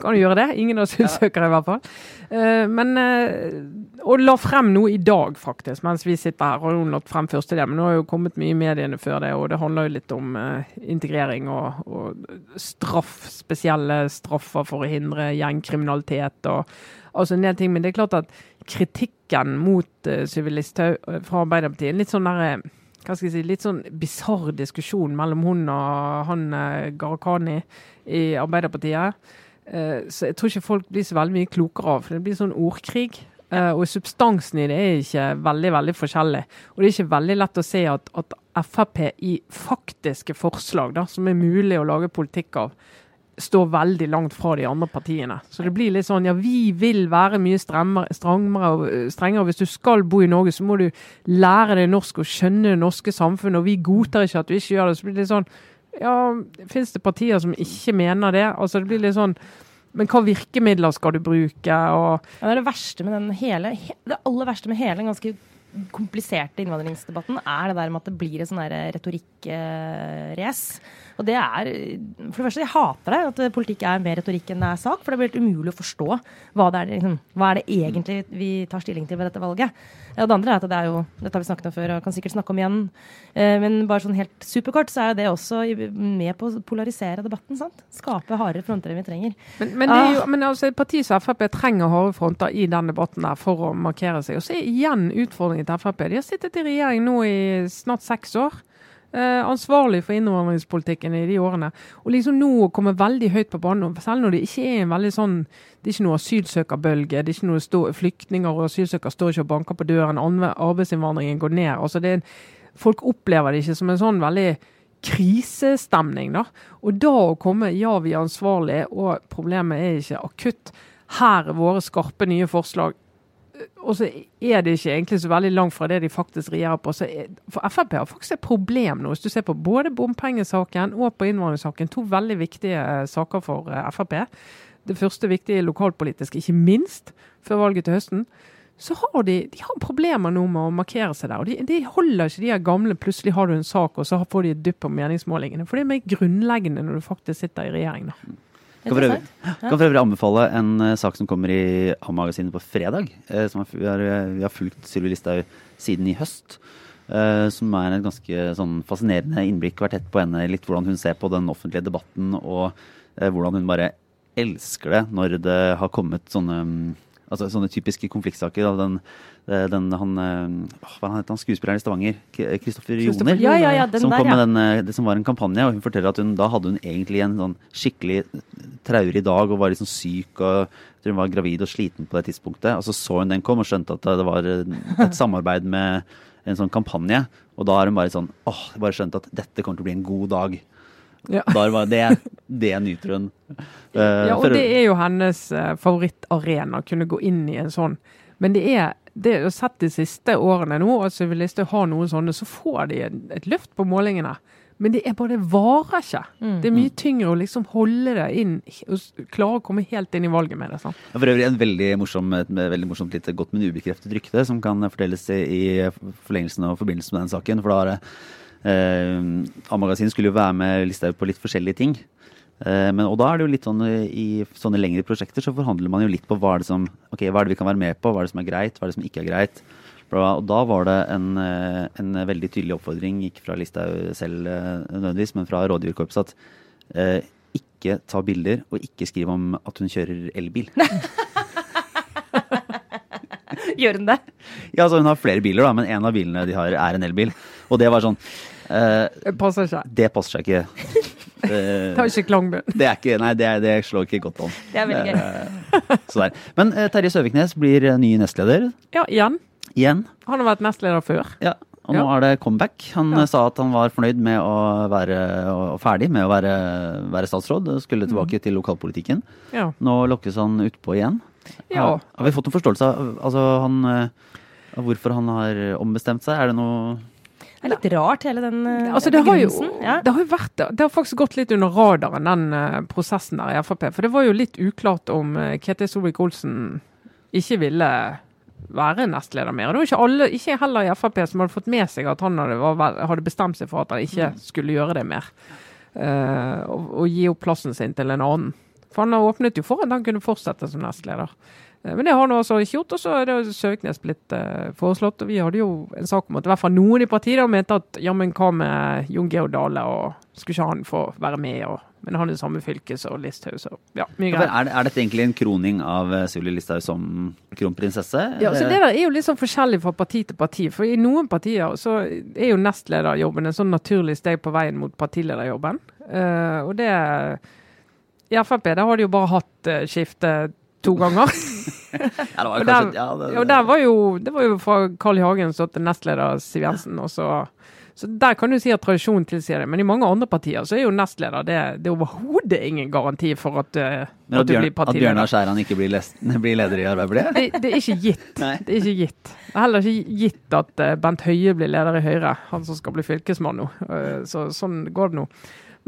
kan du gjøre det. Ingen asylsøkere, i hvert fall. Eh, men eh, Og la frem noe i dag, faktisk, mens vi sitter her. Og hun lagt frem første del, men nå har jo kommet mye i mediene før det, og det handler jo litt om eh, integrering og, og straff, spesielle straffer for å hindre gjengkriminalitet og altså en del ting. Men det er klart at kritikken mot uh, fra Arbeiderpartiet litt sånn der, eh, hva skal jeg si, litt sånn bisarr diskusjon mellom hun og han Gharahkhani i Arbeiderpartiet. Så jeg tror ikke folk blir så veldig mye klokere av, for det blir sånn ordkrig. Og substansen i det er ikke veldig veldig forskjellig. Og det er ikke veldig lett å se at, at Frp i faktiske forslag, da, som er mulig å lage politikk av, står veldig langt fra de andre partiene. Så det blir litt sånn ja, vi vil være mye strengere, og- strengere. Hvis du skal bo i Norge, så må du lære deg norsk og skjønne det norske samfunnet, og vi godtar ikke at du ikke gjør det. Så blir det litt sånn ja, fins det partier som ikke mener det? Altså det blir litt sånn men hva virkemidler skal du bruke? Og Ja, det er det verste med den hele Det aller verste med hele den ganske kompliserte innvandringsdebatten er det der med at det blir et sånn retorikkrace. Og det er For det første, jeg hater det. At politikk er mer retorikk enn det er sak. For det blir helt umulig å forstå hva det er, liksom, hva er det egentlig vi tar stilling til ved dette valget. Og det andre er at det er jo Dette har vi snakket om før og kan sikkert snakke om igjen. Eh, men bare sånn helt superkort så er det også med på å polarisere debatten. sant? Skape hardere fronter enn vi trenger. Men, men, jo, men altså, partiet som Frp trenger harde fronter i den debatten der for å markere seg. Og så er igjen utfordringen til Frp. De har sittet i regjering nå i snart seks år. Eh, ansvarlig for innvandringspolitikken i de årene. Og liksom nå å komme veldig høyt på banen, selv når det ikke er en veldig sånn Det er ikke noe asylsøkerbølge. det er ikke noe stå, Flyktninger og asylsøkere står ikke og banker på døren. Arbeidsinnvandringen går ned. altså det er Folk opplever det ikke som en sånn veldig krisestemning. da. Og da å komme Ja, vi er ansvarlige, og problemet er ikke akutt. Her er våre skarpe nye forslag. Og så er det ikke egentlig så veldig langt fra det de faktisk regjerer på. Er, for Frp har faktisk et problem nå, hvis du ser på både bompengesaken og på innvandringssaken. To veldig viktige eh, saker for eh, Frp. Det første viktige lokalpolitisk, ikke minst, før valget til høsten. Så har de, de har problemer nå med å markere seg der. og De, de holder ikke de her gamle 'plutselig har du en sak', og så får de et dypp på meningsmålingene. For det er mer grunnleggende når du faktisk sitter i regjering. da. Kan for, øvrig, kan for øvrig anbefale en uh, sak som kommer i A-magasinet på fredag. Uh, som er, vi, har, vi har fulgt Sylvi Listhaug siden i høst. Uh, som er et ganske sånn fascinerende innblikk. Tett på henne litt hvordan hun ser på den offentlige debatten, og eh, hvordan hun bare elsker det når det har kommet sånne mm, Altså sånne typiske konfliktsaker. Da, den, eh, den, han, eh, hva heter han skuespilleren i Stavanger? Kristoffer Kristoffer Joner? Ja, ja, ja, som kom med den, eh, det som var en kampanje, og hun forteller at hun, da hadde hun egentlig en sånn skikkelig traurig dag og var liksom syk og hun var gravid og sliten på det tidspunktet. Og så så hun den kom og skjønte at det var eh, et samarbeid med en sånn kampanje. Og da har hun bare sånn åh, bare skjønt at dette kommer til å bli en god dag. Ja. Var det, det nyter hun. Eh, Ja, og for- det er jo hennes favorittarena, favorittarena. Kunne gå inn i en sånn Men det er det er jo sett de siste årene nå, at Sylvi Listhaug har noen sånne, så får de et løft på målingene. Men det er bare, det varer ikke. Mm. Det er mye tyngre å liksom holde det inn og klare å komme helt inn i valget med det. Sånn. For øvrig en veldig morsom, et veldig morsomt litt godt, men ubekreftet rykte som kan fortelles i, forlengelsen og forbindelsen med den saken. For da har det eh, A-magasin skulle jo være med Listhaug på litt forskjellige ting. Eh, men, og da er det jo litt sånn eh, i sånne lengre prosjekter så forhandler man jo litt på hva er det som ok, hva er det vi kan være med på, hva er det som er greit, hva er det som ikke er greit. Og da var det en, eh, en veldig tydelig oppfordring, ikke fra Listhaug selv eh, nødvendigvis, men fra rådgiverkorpset, at eh, ikke ta bilder og ikke skriv om at hun kjører elbil. Gjør hun det? Ja, altså Hun har flere biler, da, men en av bilene de har, er en elbil. Og det var sånn uh, Det passer ikke. Det passer seg ikke. Eh, Det har ikke klangbunn. det er ikke, nei, det, det slår ikke godt an. Det er veldig gøy. Så der. Men Terje Søviknes blir ny nestleder Ja, igjen. igjen. Han har vært nestleder før. Ja, og nå Ja. er det comeback. Han Ja. sa at han var fornøyd med å være og ferdig med å være, være statsråd. Skulle tilbake Mm. til lokalpolitikken. Ja. Nå lokkes han utpå igjen. Ja. Har, har vi fått en forståelse av altså, han, eh, av hvorfor han har ombestemt seg? Er det noe Det er litt rart, hele den uh, Altså, det har jo. Ja. det har jo vært, det har faktisk gått litt under radaren, den uh, prosessen der i Frp. For det var jo litt uklart om uh, Ketil Solvik-Olsen ikke ville være nestleder mer. Det var ikke alle, ikke heller i Frp, som hadde fått med seg at han hadde, var, hadde bestemt seg for at han ikke skulle gjøre det mer. Uh, og, og gi opp plassen sin til en annen. For han åpnet jo for at han kunne fortsette som nestleder. Eh, Men det har han altså ikke gjort, og så er det Søviknes blitt eh, foreslått. Og vi hadde jo en sak om at i hvert fall noen i partiet mente at ja, men hva med Jon Georg Dale, og skulle ikke han få være med? Og, men han er i samme fylke som Listhaug, så ja, mye Ja, greier. for er, er dette egentlig en kroning av eh, Sylvi Listhaug som kronprinsesse? Ja, så Det der er jo litt sånn forskjellig fra parti til parti. For i noen partier så er jo nestlederjobben en sånn naturlig steg på veien mot partilederjobben. Uh, og det I Frp der har de jo bare hatt uh, skifte to ganger. ja, det var kanskje, der- ja, det, der var jo, det var jo fra Carl I. Hagen så til nestleder Siv Jensen. Og så, så der kan du si at tradisjonen tilsier det. Men i mange andre partier så er jo nestleder det, det er overhodet ingen garanti for at, uh, at at, du blir at. Bjørnar Skjæran ikke blir, les, blir leder i Arbeiderpartiet? Det, det er ikke gitt. Nei. Det er ikke gitt. Det er heller ikke gitt at uh, Bent Høie blir leder i Høyre, han som skal bli fylkesmann nå. Uh, så sånn går det nå.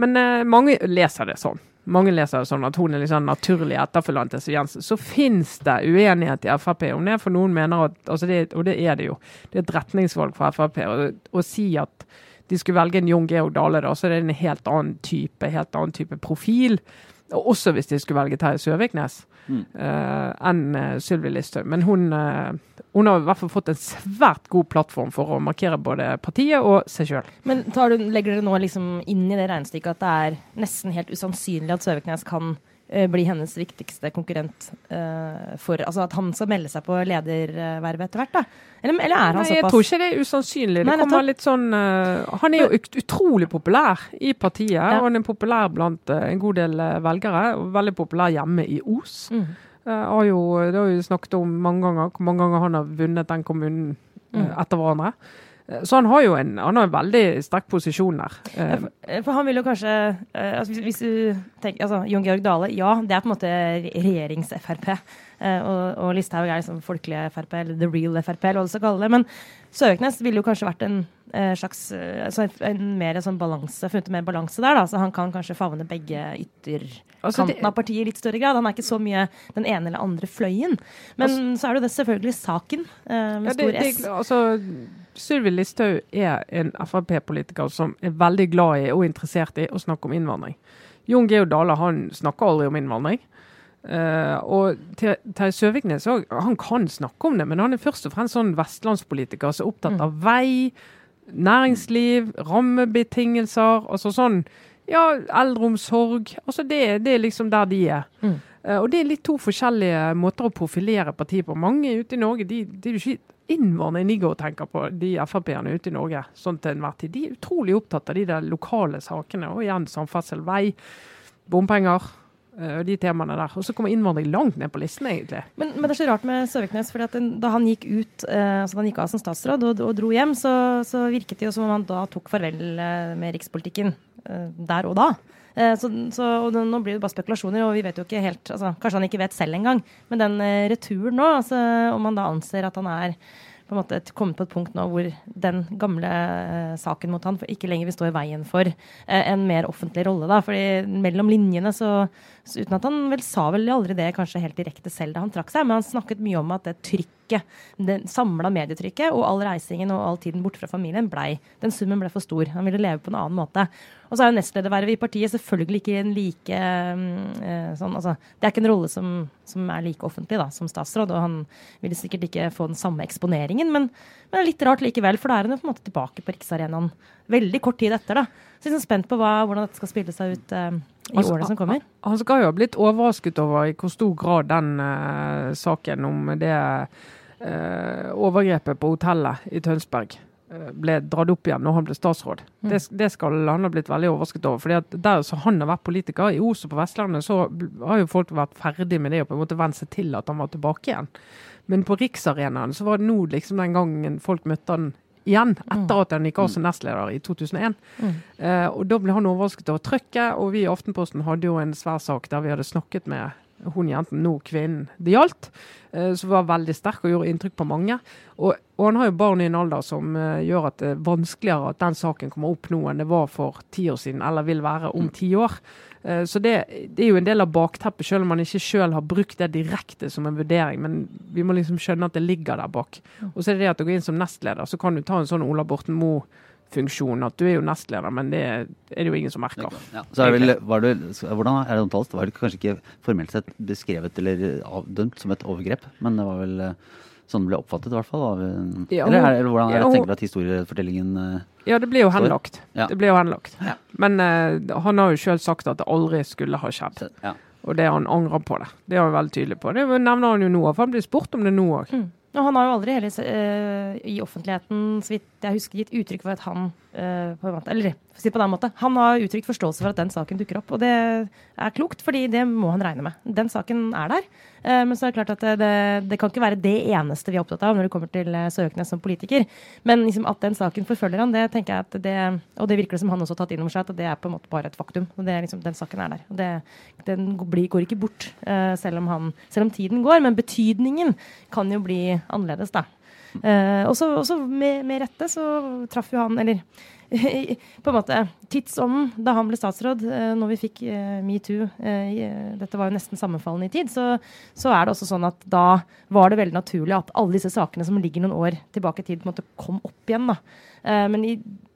Men mange leser det sånn. Mange leser det sånn at hun er liksom naturlig etterfølgeren til Siv Jensen. Så finnes det uenighet i Frp om det, for noen mener at altså det, Og det er det jo. Det er et retningsvalg for Frp å si at de skulle velge en Jon Georg Dale, da, så det er en helt annen type, helt annen type profil. Også hvis de skulle velge Terje Søviknes Mm. eh, enn uh, Sylvi Listhaug. Men hun, eh, hun har i hvert fall fått en svært god plattform for å markere både partiet og seg sjøl. Men du, legger dere nå liksom inn i det regnestykket at det er nesten helt usannsynlig at Søviknes kan eh, bli hennes viktigste konkurrent uh, for Altså at han skal melde seg på ledervervet etter hvert, da? Eller, eller er han Nei, jeg tror ikke det er usannsynlig. Nei, kommer litt sånn uh, Han er jo ut- utrolig populær i partiet, og han er populær blant uh, en god del eh, velgere. Og veldig populær hjemme i Os. Mm. Eh, har jo, det har vi snakket om mange ganger, hvor mange ganger han har vunnet den kommunen eh, Mm. etter hverandre. Eh, Så han har jo en, han har en veldig sterk posisjon der. For, eh, for han vil jo kanskje eh, altså hvis, hvis du tenker, altså Jon Georg Dale, ja, det er på en måte regjerings-Frp. Og, og Listhaug er liksom folkelige Frp, eller the real Frp, eller hva du skal kalle det. Men Søviknes ville jo kanskje vært en slags eh, altså en mer sånn balanse, funnet mer balanse der, da. Så han kan kanskje favne begge ytterkantene Altså, av partiet i litt større grad. Han er ikke så mye den ene eller andre fløyen. Men så er det jo det selvfølgelig saken, eh, med Ja, stor det, S. altså, Sylvi Listhaug er en Frp-politiker som er veldig glad i og interessert i å snakke om innvandring. Jon Geo Dale han snakker aldri om innvandring. Uh, og Ter- Terje Søviknes han kan snakke om det, men han er først og fremst sånn vestlandspolitiker som er opptatt av vei, næringsliv, rammebetingelser. altså sånn, ja, Eldreomsorg. altså Det, det er liksom der de er. Mm. Uh, og det er litt to forskjellige måter å profilere partiet på. Mange ute i Norge de, de er jo ikke innvandring de går og tenker på, de Frp-erne ute i Norge. sånn til enhver tid. De er utrolig opptatt av de der lokale sakene. Og igjen samferdsel, vei, bompenger. Eh, de temaene der. Og så kommer innvandring langt ned på listen, egentlig. Men, men det er så rart med Søviknes, fordi da han gikk ut, eh, altså da han gikk av som statsråd og, og dro hjem, så, så virket det jo som om han da tok farvel eh, med rikspolitikken der og da. Så, så og nå blir det bare spekulasjoner, og vi vet jo ikke helt altså, Kanskje han ikke vet selv engang. Men den returen nå, altså, om han da anser at han er på en måte kommet på et punkt nå hvor den gamle saken mot han ikke lenger vil stå i veien for en mer offentlig rolle. da, fordi mellom linjene så, Uten at han vel sa vel aldri det kanskje helt direkte selv da han trakk seg, men han snakket mye om at det trykket, det samla medietrykket og all reisingen og all tiden borte fra familien blei Den summen ble for stor. Han ville leve på en annen måte. Og så er jo nestledervervet i partiet selvfølgelig ikke en like øh, sånn, altså, Det er ikke en rolle som, som, er like offentlig da, som statsråd, og han ville sikkert ikke få den samme eksponeringen, men, men litt rart likevel, for da er han jo på en måte tilbake på Riksarenaen veldig kort tid etter. da. Så jeg er spent på hva, hvordan dette skal spille seg ut øh, i altså, årene som kommer. Han skal jo ha blitt overrasket over i hvor stor grad den uh, saken om det overgrepet på hotellet i Tønsberg ble dratt opp igjen når han ble statsråd. Mm. Det, det, skal han ha blitt veldig overrasket over. fordi at Der så han har vært politiker, i Os og på Vestlandet, så har jo folk vært ferdig med det og på en måte vent seg til at han var tilbake igjen. Men på Riksarenaen så var det nå liksom den gangen folk møtte han igjen, etter at han gikk av som nestleder i 2001. Mm. Uh, og Da ble han overrasket over trykket, og vi i Aftenposten hadde jo en svær sak der vi hadde snakket med hun jenten, nå kvinnen det gjaldt, eh, som var veldig sterk og gjorde inntrykk på mange. Og, og han har jo barn i en alder som uh, gjør at det er vanskeligere at den saken kommer opp nå enn det var for ti år siden, eller vil være om ti år. Uh, så det, det, er jo en del av bakteppet, selv om man ikke selv har brukt det direkte som en vurdering. Men vi må liksom skjønne at det ligger der bak. Og så er det det at å gå inn som nestleder, så kan du ta en sånn Ola Borten Moe funksjon at du er jo nestleder, men det er det jo ingen som merker. Ja. Så er det vel, var det, hvordan er det omtalt? Var det kanskje ikke formelt sett beskrevet eller avdømt som et overgrep, men det var vel eh, sånn det ble oppfattet i hvert fall? Av, ja, eller, er, eller hvordan er det, tenker du at historiefortellingen uh, Ja, det blir jo henlagt. Ja. Det blir jo henlagt. Ja. Men uh, han har jo sjøl sagt at det aldri skulle ha skjedd. Og det han angrer på det. Det er han veldig tydelig på. Det nevner han jo nå, for han blir spurt om det nå òg. Mm. Og han har jo aldri heller uh, i offentligheten, så vidt jeg husker, gitt uttrykk for at han måte, Eller si på den måte, han har uttrykt forståelse for at den saken dukker opp. Og det er klokt, fordi det må han regne med. Den saken er der. Uh, men så er det klart at det, det, det, kan ikke være det eneste vi er opptatt av når det kommer til Søknes som politiker. Men liksom at den saken forfølger han, det tenker jeg at det Og det virker det som han også har tatt inn over seg, at det er på en måte bare et faktum. Liksom, Den saken er der. Det, den går ikke bort, selv om, han, selv om tiden går. Men betydningen kan jo bli annerledes, da. Uh, og så med, med, rette så traff jo han, eller på en måte tidsånden da han ble statsråd, eh, når vi fikk eh, metoo uh, Dette var jo nesten sammenfallende i tid. Så, så, er det også sånn at da var det veldig naturlig at alle disse sakene som ligger noen år tilbake i tid, på en måte kom opp igjen. da. men i,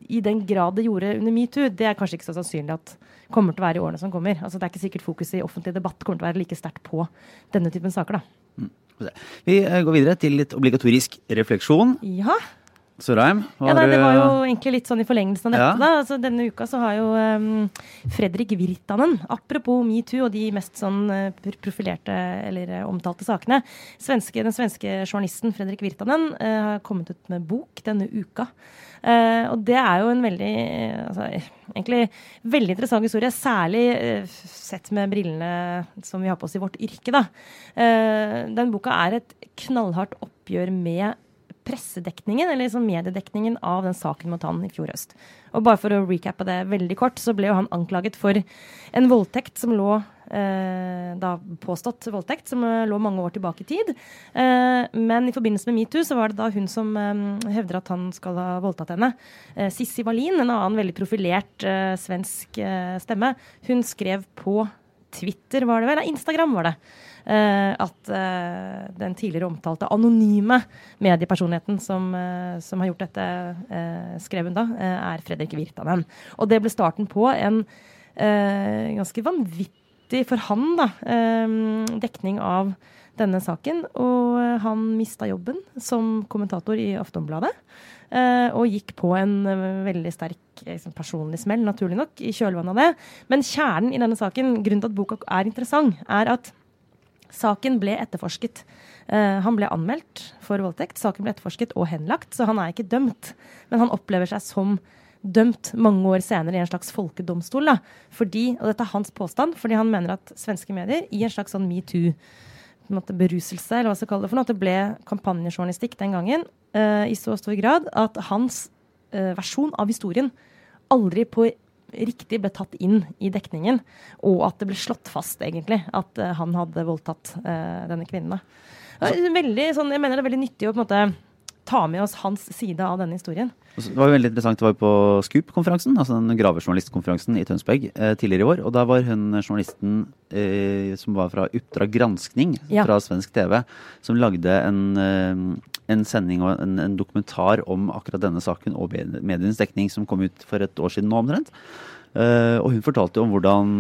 i, den grad det gjorde under metoo, det er kanskje ikke så sannsynlig at kommer til å være i årene som kommer. Altså Det er ikke sikkert fokuset i offentlig debatt kommer til å være like sterkt på denne typen saker. da. Vi eh, går videre til litt obligatorisk refleksjon. Ja. Sørheim? Ja, det var jo egentlig litt sånn i forlengelsen av dette. Ja. Altså, denne uka så har jo um, Fredrik Virtanen, apropos metoo og de mest sånn uh, profilerte eller uh, omtalte sakene svenske, Den svenske journalisten Fredrik Virtanen uh, har kommet ut med bok denne uka. og det er jo en veldig altså, egentlig veldig interessant historie, særlig sett med brillene som vi har på oss i vårt yrke. da. den boka er et knallhardt oppgjør med pressedekningen, eller liksom mediedekningen av den saken mot han i fjor høst. Og bare for å recappe det veldig kort, så ble jo han anklaget for en voldtekt som lå eh, da påstått voldtekt, som eh, lå mange år tilbake i tid. Eh, men i forbindelse med metoo så var det da hun som eh, hevder at han skal ha voldtatt henne. Eh, Sissi Wallin, en annen veldig profilert eh, svensk stemme, hun skrev på Twitter, var det vel? Instagram var det. Uh, at uh, den tidligere omtalte anonyme mediepersonligheten som, uh, som har gjort dette, skrev hun da, er Fredrik Virtanen. Og det ble starten på en ganske vanvittig for han da, dekning av denne saken. Og han mista jobben som kommentator i Aftonbladet. og gikk på en veldig sterk liksom, personlig smell, naturlig nok, i kjølvannet av det. Men kjernen i denne saken, grunnen til at boka er interessant, er at Saken ble etterforsket. Uh, han ble anmeldt for voldtekt. Saken ble etterforsket og henlagt, så han er ikke dømt. Men han opplever seg som dømt mange år senere i en slags folkedomstol. Da. Fordi, og dette er hans påstand, fordi han mener at svenske medier i en slags sånn metoo-beruselse, eller hva skal kalle det for noe, at det ble kampanjejournalistikk den gangen uh, i så stor grad at hans uh, versjon av historien aldri på riktig ble tatt inn i dekningen, og at det ble slått fast, egentlig, at uh, han hadde voldtatt uh, denne kvinnen. Veldig, sånn, jeg mener det er veldig nyttig å på en måte ta med oss hans side av denne historien. Det var jo veldig interessant, det var på Scoop-konferansen, altså den gravejournalistkonferansen i Tønsberg eh, tidligere i år. Og da var hun journalisten eh, som var fra Oppdrag granskning ja. fra svensk TV, som lagde en, eh, en sending og en, en, dokumentar om akkurat denne saken og medienes dekning som kom ut for et år siden nå omtrent. Eh, og hun fortalte jo om hvordan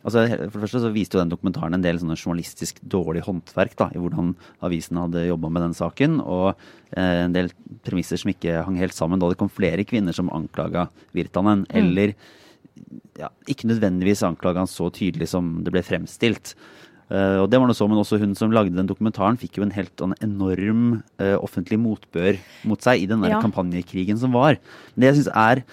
Altså, for det første så viste jo den dokumentaren en del sånne journalistisk dårlig håndverk da, i hvordan avisen hadde jobba med den saken, og eh, en del premisser som ikke hang helt sammen da det kom flere kvinner som anklaga Virtanen, mm. eller ja, ikke nødvendigvis anklaga han så tydelig som det ble fremstilt. Uh, og det var noe så, Men også hun som lagde den dokumentaren, fikk jo en helt en enorm uh, offentlig motbør mot seg i den der ja. kampanjekrigen som var. Det jeg synes er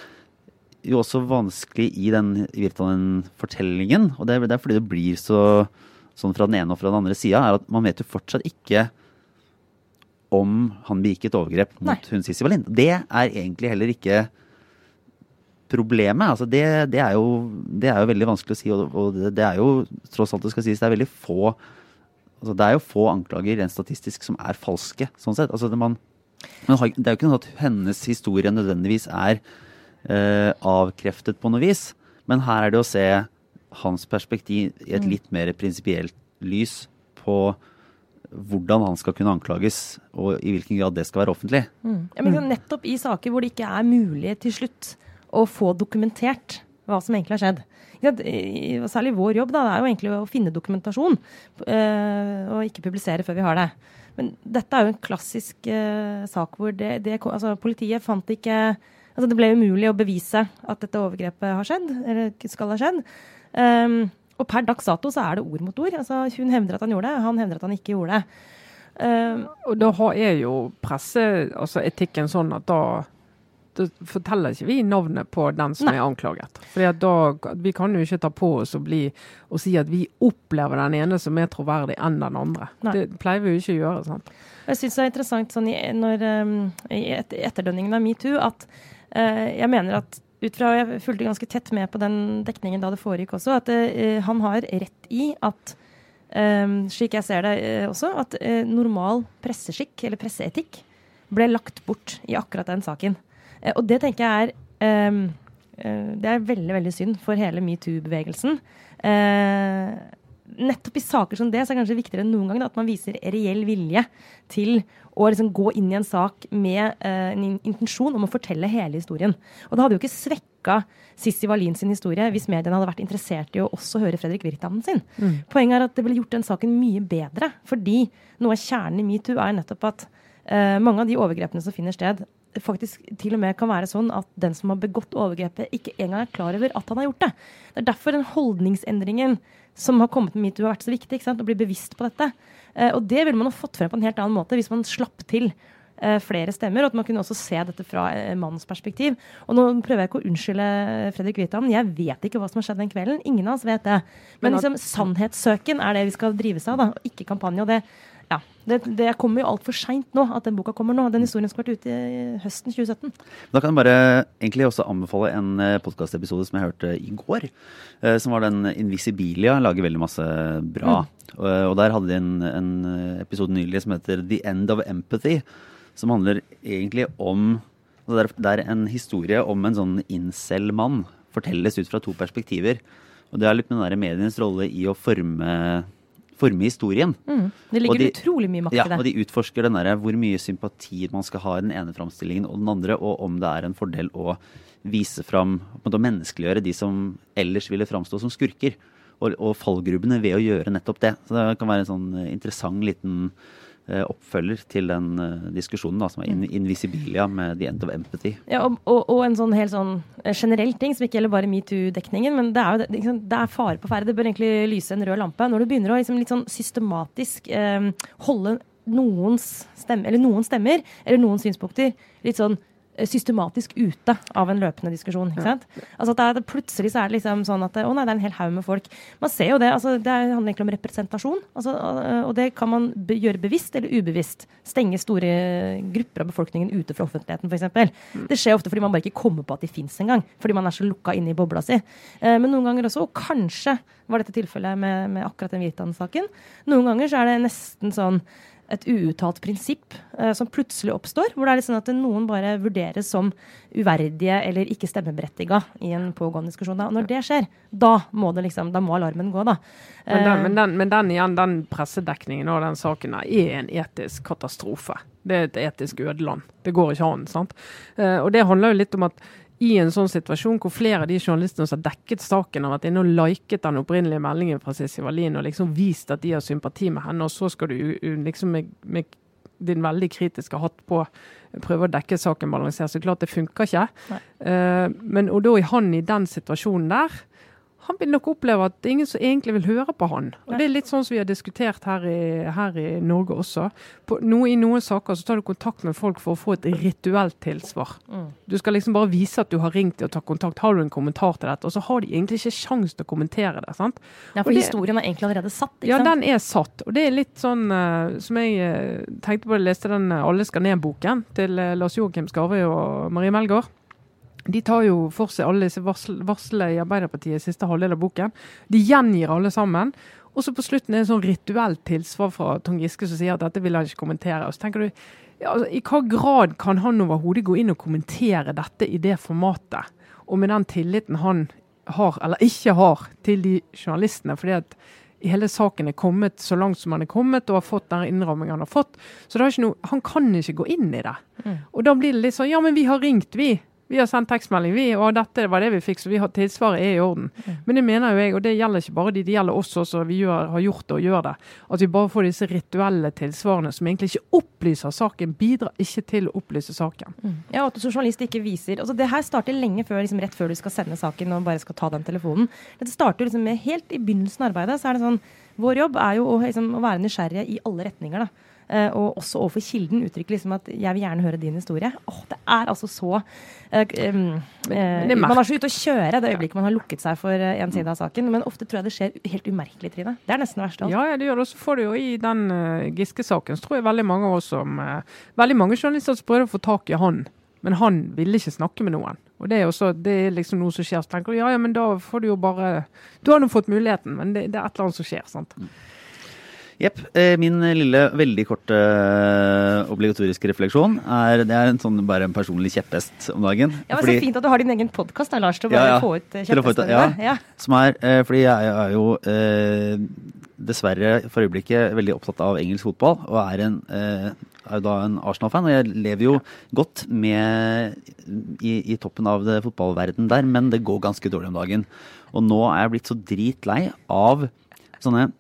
jo også vanskelig i den Virtanen-fortellingen. Og det, det, er fordi det blir så sånn fra den ene og fra den andre sida, er at man vet jo fortsatt ikke om han begikk et overgrep mot Nei. hun Sissy Wallin. Det er egentlig heller ikke problemet. Altså det, det, er jo, det, er jo, veldig vanskelig å si, og, og det, det, er jo tross alt det skal sies, det er veldig få altså Det er jo få anklager rent statistisk som er falske, sånn sett. Altså det, man, man har, det er jo ikke noe at hennes historie nødvendigvis er eh, avkreftet på noe vis. Men her er det å se hans perspektiv i et mm. litt mer prinsipielt lys på hvordan han skal kunne anklages, og i hvilken grad det skal være offentlig. Mm. Ja, men mm. nettopp i saker hvor det ikke er mulig til slutt å få dokumentert hva som egentlig har skjedd. Særlig vår jobb da, det er jo egentlig å finne dokumentasjon, øh, og ikke publisere før vi har det. Men dette er jo en klassisk øh, sak hvor det, det, altså, politiet fant ikke Altså, det ble umulig å bevise at dette overgrepet har skjedd, eller skal ha skjedd. Um, og per dags dato så er det ord mot ord. Altså, hun hevder at han gjorde det, han hevder at han ikke gjorde det. Um, og da er jo presseetikken altså sånn at da da forteller ikke vi navnet på den som Nei. er anklaget. Da, Vi kan jo ikke ta på oss å bli og si at vi opplever den ene som mer troverdig enn den andre. Nei. Det pleier vi jo ikke å gjøre. sant? Jeg syns det er interessant sånn i, når, um, i etterdønningen av metoo at jeg mener at ut fra Jeg fulgte ganske tett med på den dekningen da det foregikk også, at uh, han har rett i at um, slik jeg ser det også, at normal presseskikk, eller presseetikk, ble lagt bort i akkurat den saken. og det tenker jeg er Det er veldig, veldig synd for hele metoo-bevegelsen. nettopp i saker som det så er det kanskje viktigere enn noen gang da, at man viser reell vilje til og liksom gå inn i en sak med uh, en intensjon om å fortelle hele historien. Og det hadde jo ikke svekka Sissy Wallin sin historie hvis mediene hadde vært interessert i å også høre Fredrik Virtanen sin. Mm. Poenget er at det ville gjort den saken mye bedre. Fordi noe av kjernen i metoo er nettopp at uh, mange av de overgrepene som finner sted, faktisk til og med kan være sånn at den som har begått overgrepet, ikke engang er klar over at han har gjort det. Det er derfor den holdningsendringen som har kommet med metoo, har vært så viktig. Ikke sant? Å bli bevisst på dette. Eh, og det ville man ha fått frem på en helt annen måte hvis man slapp til eh, flere stemmer, og at man kunne også se dette fra eh, mannens perspektiv. Og nå prøver jeg ikke å unnskylde Fredrik Wittam, jeg vet ikke hva som har skjedd den kvelden. Ingen av oss vet det. Men liksom, sannhetssøken er det vi skal drives av, da, og ikke kampanje. og det ja, det, det kommer jo altfor seint nå at den boka kommer nå. Den historien skal vært ute i høsten 2017. Da kan jeg bare egentlig også anbefale en podkastepisode som jeg hørte i går. Som var den Invisibilia. Lager veldig masse bra. Mm. Og der hadde de en, en, episode nylig som heter The End of Empathy. Som handler egentlig om altså Det er en historie om en sånn incel-mann. Fortelles ut fra to perspektiver. Og det er litt med den medienes rolle i å forme, forme historien. Mm. Det ligger de, utrolig mye makt i ja, det. Og de utforsker den der, hvor mye sympati man skal ha i den ene framstillingen og den andre, og om det er en fordel å vise fram, å menneskeliggjøre de som ellers ville framstå som skurker og, og fallgrubbene ved å gjøre nettopp det. Så det kan være en sånn eh, interessant liten oppfølger til den uh, diskusjonen da, som er in Invisibilia med The End of Empathy. Ja, og, og, og, en sånn helt sånn generell ting som ikke gjelder bare metoo-dekningen, men det er jo liksom, det er fare på ferde. Det bør egentlig lyse en rød lampe. Når du begynner å liksom, litt sånn systematisk eh, holde noens stemme, eller noen stemmer eller noen synspunkter litt sånn eh, systematisk ute av en løpende diskusjon. ikke sant? Altså at det er, Plutselig så er det liksom sånn at å nei, det er en hel haug med folk. Man ser jo det. altså Det handler egentlig om representasjon. altså Og det kan man gjøre bevisst eller ubevisst. Stenge store grupper av befolkningen ute fra offentligheten, f.eks. Det skjer ofte fordi man bare ikke kommer på at de fins engang. Fordi man er så lukka inne i bobla si. Eh, men noen ganger også, og kanskje var dette tilfellet med, med akkurat den Virtanen-saken, noen ganger så er det nesten sånn et uuttalt prinsipp eh, som plutselig oppstår, hvor det er litt sånn at noen bare vurderes som uverdige eller ikke stemmeberettiga i en pågående diskusjon. Og når det skjer, da må, det liksom, da må alarmen gå, da. Men den, Eh, men, den, men den igjen, den pressedekningen av den saken der er en etisk katastrofe. Det er et etisk ødeland. Det går ikke an. sant? Eh, og det handler jo litt om at i en sånn situasjon hvor flere av de journalistene som har dekket saken, har vært inne og liket den opprinnelige meldingen fra Sissi Wallin og liksom vist at de har sympati med henne, og så skal du liksom med, med din veldig kritiske hatt på prøve å dekke saken balansert. Så klart det funker ikke. Eh, men og da er han i den situasjonen der han vil nok oppleve at det er ingen som egentlig vil høre på han. Og Det er litt sånn som vi har diskutert her i, her i Norge også. På, no, I noen saker så tar du kontakt med folk for å få et rituelt tilsvar. Mm. Du skal liksom bare vise at du har ringt og tatt kontakt. Har du en kommentar til dette? Og så har de egentlig ikke sjans til å kommentere det. sant? Ja, for det- historien er egentlig allerede satt. ikke Ja, sant? den er satt. Og det er litt sånn uh, som jeg uh, tenkte på da jeg leste den uh, Alle skal ned-boken til Lars Joakim Skarve og Marie Melgaard. De tar jo for seg alle disse varslene i Arbeiderpartiet siste halvdel av boken. De gjengir alle sammen. Og så på slutten er det en sånn rituelt tilsvar fra Trond Giske som sier at dette vil han ikke kommentere. Og så tenker du, ja, altså, I hva grad kan han overhodet gå inn og kommentere dette i det formatet? Og med den tilliten han har, eller ikke har, til de journalistene. fordi at hele saken er kommet så langt som han er kommet, og har fått den innrammingen han har fått. Så noe, han kan ikke gå inn i det. Mm. Og da blir det litt sånn Ja, men vi har ringt, vi. Vi har sendt tekstmelding, vi, og dette var det vi fikk, så vi har tilsvaret er i orden. Men det mener jo jeg, og det gjelder ikke bare de, det gjelder oss også, vi gjør, har gjort det og gjør det. At vi bare får disse rituelle tilsvarene som egentlig ikke opplyser saken, bidrar ikke til å opplyse saken. Ja, at du som journalist ikke viser altså Det her starter lenge før, liksom, rett før du skal sende saken og bare skal ta den telefonen. Dette starter liksom med Helt i begynnelsen av arbeidet så er det sånn Vår jobb er jo å, liksom, å være nysgjerrige i alle retninger. da. Eh, og også overfor kilden uttrykker liksom at 'jeg vil gjerne høre din historie'. Åh, Det er altså så eh, eh, er Man er så ute å kjøre det øyeblikket man har lukket seg for en side av saken. Men ofte tror jeg det skjer helt umerkelig, Trine. Det er nesten det verste av alt. Ja, ja, det gjør det. Og så får du jo i den uh, Giske-saken, så tror jeg veldig mange av oss som Veldig mange journalister som prøvde å få tak i han, men han ville ikke snakke med noen. Og det er, også, det er liksom noe som skjer. Så tenker du ja, ja, men da får du jo bare Du har nå fått muligheten, men det, det er et eller annet som skjer. sant? Jepp. Eh, min lille, veldig korte eh, obligatoriske refleksjon er Det er en sånn bare en personlig kjepphest om dagen. Ja, men Fordi- Så fint at du har din egen podkast, Lars, til å bare ja. få ut eh, få ut- kjepphestene ja. Ja. Som er fordi jeg er jo eh, dessverre for øyeblikket veldig opptatt av engelsk fotball, og er, en, eh, er jo da en Arsenal-fan. Og jeg lever jo godt med i, i toppen av det fotballverden der, men det går ganske dårlig om dagen. Og nå er jeg blitt så dritlei av sånne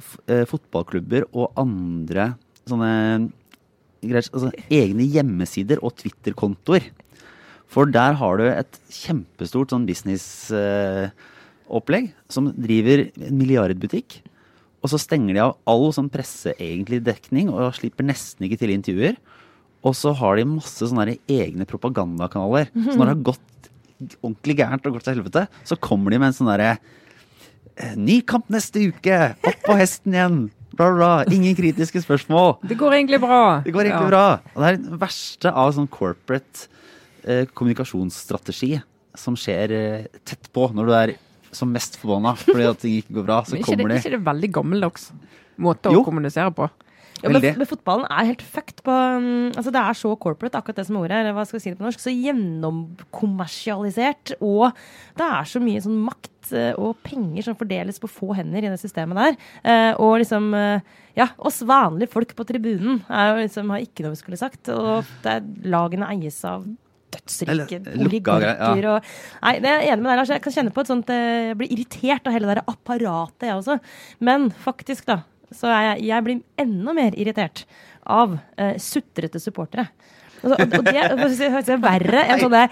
fotballklubber og andre sånne greier, altså, egne hjemmesider og Twitter-kontoer. For der har du et kjempestort sånn businessopplegg som driver en milliardbutikk. Og så stenger de av all sånn presseegentlig dekning og slipper nesten ikke til intervjuer. Og så har de masse sånne egne propagandakanaler. Så når det har gått ordentlig gærent og gått til helvete, så kommer de med en sånn derre eh, Ny kamp neste uke! Opp på hesten igjen! Bla, bla. Ingen kritiske spørsmål. Det går egentlig bra. Det går egentlig Ja. bra. Og det er det verste av sånn corporate eh, kommunikasjonsstrategi som skjer eh, tett på når du er som mest forbanna fordi at ting ikke går bra. Så Men ikke kommer de ikke det veldig gammeldags måte Jo. å kommunisere på? Ja, men, men fotballen er helt fucked på um, altså Det er så corporate, akkurat det som ordet er. Hva skal vi si det på norsk? Så gjennomkommersialisert. Og det er så mye sånn makt eh, og penger som fordeles på få hender i det systemet der. Eh, og liksom eh, Ja, oss vanlige folk på tribunen er liksom, har ikke noe vi skulle sagt. Og det er, lagene eies av dødsrike oligarker ja. og Nei, det er jeg enig med deg, Lars. Jeg kan kjenne på et sånt Jeg blir irritert av hele det der apparatet, jeg også. Men faktisk, da, så jeg, jeg blir enda mer irritert av uh, sutrete supportere. Altså, og, det er verre enn sånne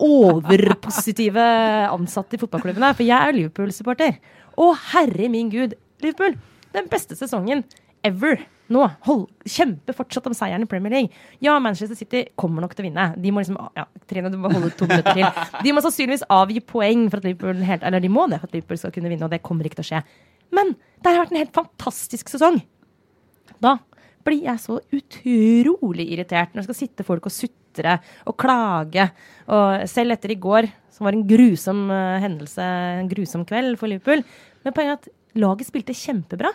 overpositive ansatte i fotballklubbene. For jeg er Liverpool-supporter. Å, herre min gud! Liverpool! Den beste sesongen ever nå. Hold, kjempe fortsatt om seieren i Premier League. Ja, Manchester City kommer nok til å vinne. De må liksom, ja, Trine, du må holde to minutter til. De må sannsynligvis avgi poeng for at Liverpool helt, eller de må det for at Liverpool skal kunne vinne, og det kommer ikke til å skje. Men det har vært en helt fantastisk sesong. Da blir jeg så utrolig irritert når det skal sitte folk og sutre og klage. Og selv etter i går, som var en grusom eh, hendelse, en grusom kveld for Liverpool. Men poenget er at laget spilte kjempebra.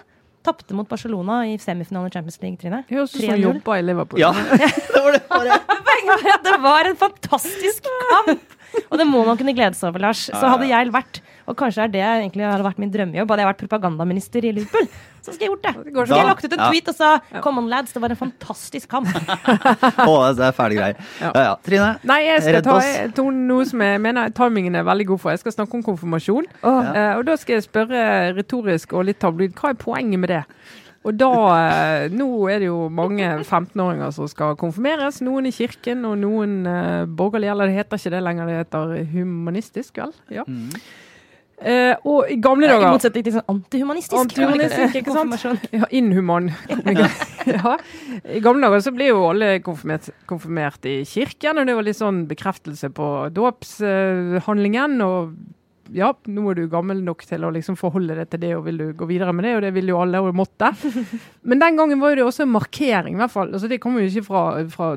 Tapte mot Barcelona i semifinalen i Champions League, Trine. Høres ut som 3-0. i Liverpool. Ja, det var det. Var det. Poenget var at det var en fantastisk kamp! Og det må man kunne glede seg over, Lars. Så hadde jeg vært, og kanskje er det egentlig hadde vært min drømmejobb, hadde jeg vært propagandaminister i Liverpool, så skulle jeg gjort det. Så Skulle jeg lagt ut en tweet og sa 'Come on, lads', det var en fantastisk kamp. Å, det er fæle greier. Ja. Ja, ja. Trine, Nei, jeg skal ta jeg, noe som jeg mener timingen er veldig god for. Jeg skal snakke om konfirmasjon. Åh. Eh, og da skal jeg spørre retorisk og litt tabloid, hva er poenget med det? Og da eh, Nå er det jo mange 15-åringer som skal konfirmeres. Noen i kirken, og noen uh, borgerlig. Eller det heter ikke det lenger, det heter humanistisk, vel? Ja. Mm. Uh, og i gamle ja, dager motsetning til sånn antihumanistisk. Antihumanistisk, ikke sant? Ja, inhuman. ja. I gamle dager så ble jo alle konfirmert, konfirmert i kirken, og det var litt sånn bekreftelse på dåpshandlingen. og ja, nå er du gammel nok til å liksom forholde deg til det, og vil du gå videre med det, og det vil jo alle og måtte. Men den gangen var det også en markering, i hvert fall. Altså, det kommer jo ikke fra, fra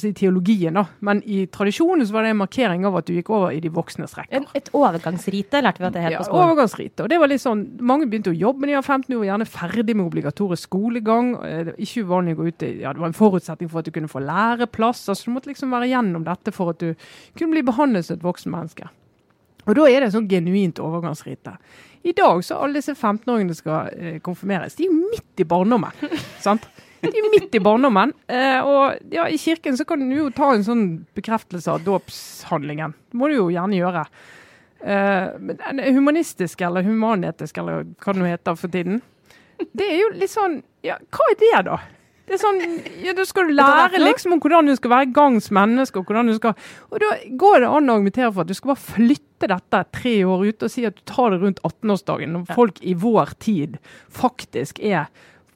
si, teologien, da, men i tradisjonen så var det en markering av at du gikk over i de voksnes rekker. Et, et overgangsrite lærte vi at det het på skolen. Ja, overgangsrite. Og det var litt sånn, Mange begynte å jobbe når de var 15 år, gjerne ferdig med obligatorisk skolegang. Eh, Det var ikke uvanlig å gå ut i, ja, det var en forutsetning for at du kunne få læreplass. altså Du måtte liksom være gjennom dette for at du kunne bli behandlet som et voksen menneske. Og da er det sånn genuint overgangsrite. I dag så alle disse 15-åringene skal eh, konfirmeres. De er jo midt i barndommen. sant? De er midt i barndommen. Eh, og ja, i kirken så kan du jo ta en sånn bekreftelse av dåpshandlingen. Det må du jo gjerne gjøre. Eh, men den humanistiske eller humanetisk, eller hva det nå heter for tiden, det er jo litt sånn Ja, hva er det, da? Det er sånn, ja, Da skal du lære liksom om hvordan du skal være gangs menneske. Og hvordan du skal, og da går det an å argumentere for at du skal bare flytte dette tre år ut og si at du tar det rundt 18-årsdagen, når folk i vår tid faktisk er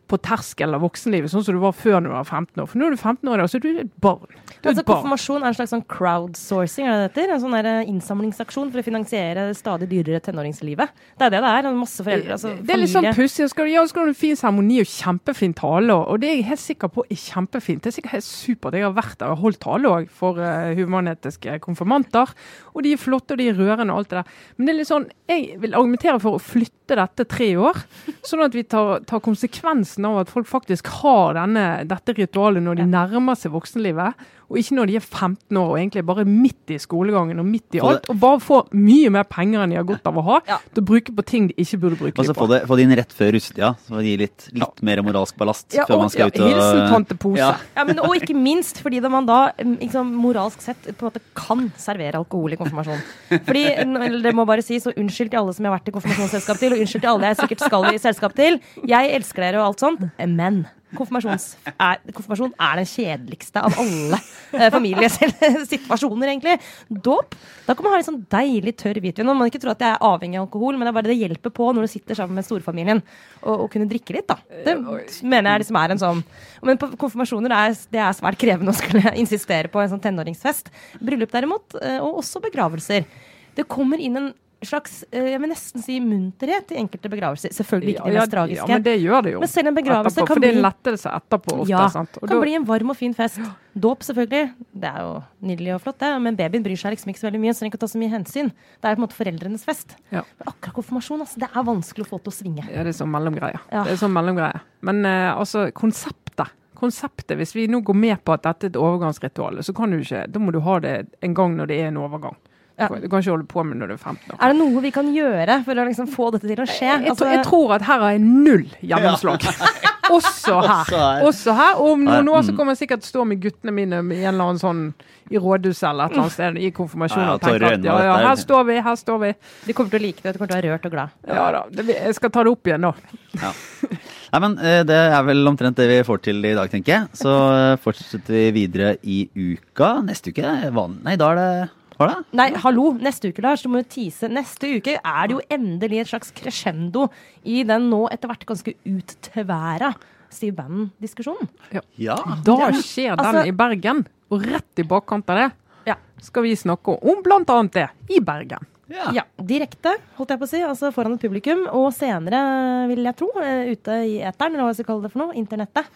på terskelen av voksenlivet, sånn som du var før når du var 15 år. For nå er du 15 år altså du er et barn. Er Altså, et barn. konfirmasjon er en slags sånn crowdsourcing, er det det heter? En sånn der eh, innsamlingsaksjon for å finansiere det stadig dyrere tenåringslivet. Det er det det er. Masse foreldre, altså det er litt sånn pussig. Skal Ja, skal du ha en fin seremoni og kjempefin tale, og og det er jeg helt sikker på er kjempefint. Det er sikkert helt supert. Jeg har vært der og holdt tale òg for uh, humanetiske konfirmanter. Og de er flotte, og de er rørende og alt det der. Men det er litt sånn, jeg vil argumentere for å flytte dette tre år, sånn at vi tar, tar konsekvensen av at folk faktisk har denne, dette ritualet når de nærmer seg voksenlivet. Og ikke når de er 15 år og egentlig bare midt i skolegangen og midt i alt, og bare får mye mer penger enn de har godt av å ha, Ja. til å bruke på ting de ikke burde bruke Og så dem få, det, få det inn rett før russetida, så gi litt, litt mer moralsk ballast Ja, før og, man skal ja, ut og hilsen tante Pose. Ja. Ja, men, og ikke minst fordi da man da mm, liksom, moralsk sett på en måte kan servere alkohol i konfirmasjon. Fordi, eller Det må bare sies, så unnskyld til alle som jeg har vært i konfirmasjonsselskap til, og unnskyld til alle jeg sikkert skal i selskap til. Jeg elsker dere og alt sånt, men er, konfirmasjon er den kjedeligste av alle eh, familiesituasjoner, egentlig. Dåp, da kan man ha litt sånn deilig tørr hvitvin. Man man ikke tro at jeg er avhengig av alkohol, men det er bare det hjelper på når du sitter sammen med storfamilien og, og kunne drikke litt, da. Det mener jeg liksom er en sånn Men på konfirmasjoner er, det er svært krevende å skulle insistere på en sånn tenåringsfest. Bryllup derimot, eh, og også begravelser. Det kommer inn en slags eh, jeg vil nesten si munterhet i enkelte begravelser. Selvfølgelig ikke de Ja, mest tragiske. Ja, men det gjør det jo. Men selv en begravelse etterpå, kan for det er en lettelse etterpå ofte. ja, sant? Og kan da- bli en varm og fin fest. Dåp, selvfølgelig. Det er jo nydelig og flott, det. Men babyen bryr seg liksom ikke så veldig mye, så den ikke å ta så mye hensyn. Det er på en måte foreldrenes fest. Ja. Men akkurat konfirmasjon, altså, det er vanskelig å få til å svinge. Ja, det er sånn mellomgreie. Ja. Det er sånn mellomgreie. Men eh, altså, konseptet. Konseptet, Hvis vi nå går med på at dette er et overgangsritual, så kan du ikke, da må du ha det en gang når det er en overgang. Ja. Du kan ikke holde på med når du er 15 år. Er det noe vi kan gjøre for å liksom få dette til å skje? Jeg, Altså, tror, jeg tror at her har jeg null gjennomslag. Her. Også her. Også her. Og om noen år så mm. kommer jeg sikkert til å stå med guttene mine i en eller annen sånn i rådhuset eller et eller annet sted i konfirmasjon Ja, ja, og tenke at ja, ja, her er- står vi, her står vi. de kommer til å like det, de kommer til å være rørt og glad. Ja da. Det, jeg skal ta det opp igjen nå. Nei, men eh, Det er vel omtrent det vi får til i dag, tenker jeg. Så eh, fortsetter vi videre i uka. Neste uke. Nei, da er det Hva er det? Nei, hallo, neste uke, Lars, du må jo tease. Neste uke er det jo endelig et slags crescendo i den nå etter hvert ganske uttværa Steve Bannon-diskusjonen. Ja. Da skjer den altså- i Bergen, og rett i bakkant av det Ja. skal vi snakke om annet det i Bergen. ja. Ja, Direkte, holdt jeg på å si, altså foran et publikum. Og senere, vil jeg tro, eh, ute i eteren, eller hva vi skal kalle det for noe, internettet.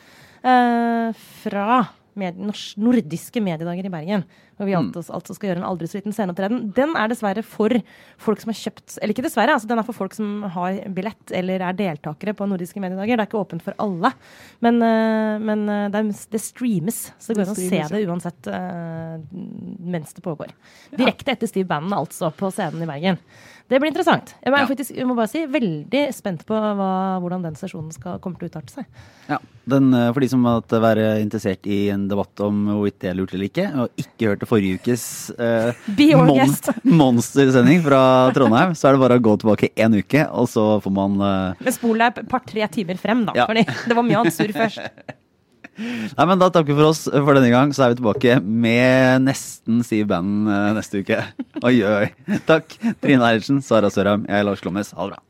eh, fra med, nordiske mediedager i Bergen. Hvor vi altså, altså skal gjøre en aldri så liten sceneopptreden. Den er dessverre for folk som har kjøpt Eller ikke dessverre, altså den er for folk som har billett eller er deltakere på nordiske mediedager. Det er ikke åpent for alle. Men, eh, men eh, det, er, det streames, så det går an å se det uansett eh, mens det pågår. Direkte etter Steve Bannon, altså, på scenen i Bergen. Det blir interessant. Jeg, er Ja. faktisk, jeg må bare si veldig spent på hva, hvordan den sesjonen skal, kommer til å utarte seg. Ja, den, eh, For de som måtte være interessert i en debatt om hvorvidt det er lurt eller ikke, og ikke hørte forrige ukes eh, mon monstersending fra Trondheim, så er det bare å gå tilbake en uke, og så får man eh, Men spol deg et par-tre timer frem, da. Ja. Fordi det var mye annet surr først. Nei, men Da takker vi for oss for denne gang, så er vi tilbake med nesten Siv Bannon eh, neste uke. Oi, oi. Takk. Trine Eilertsen, Sara Sørheim, jeg er Lars Klommes. Ha det bra.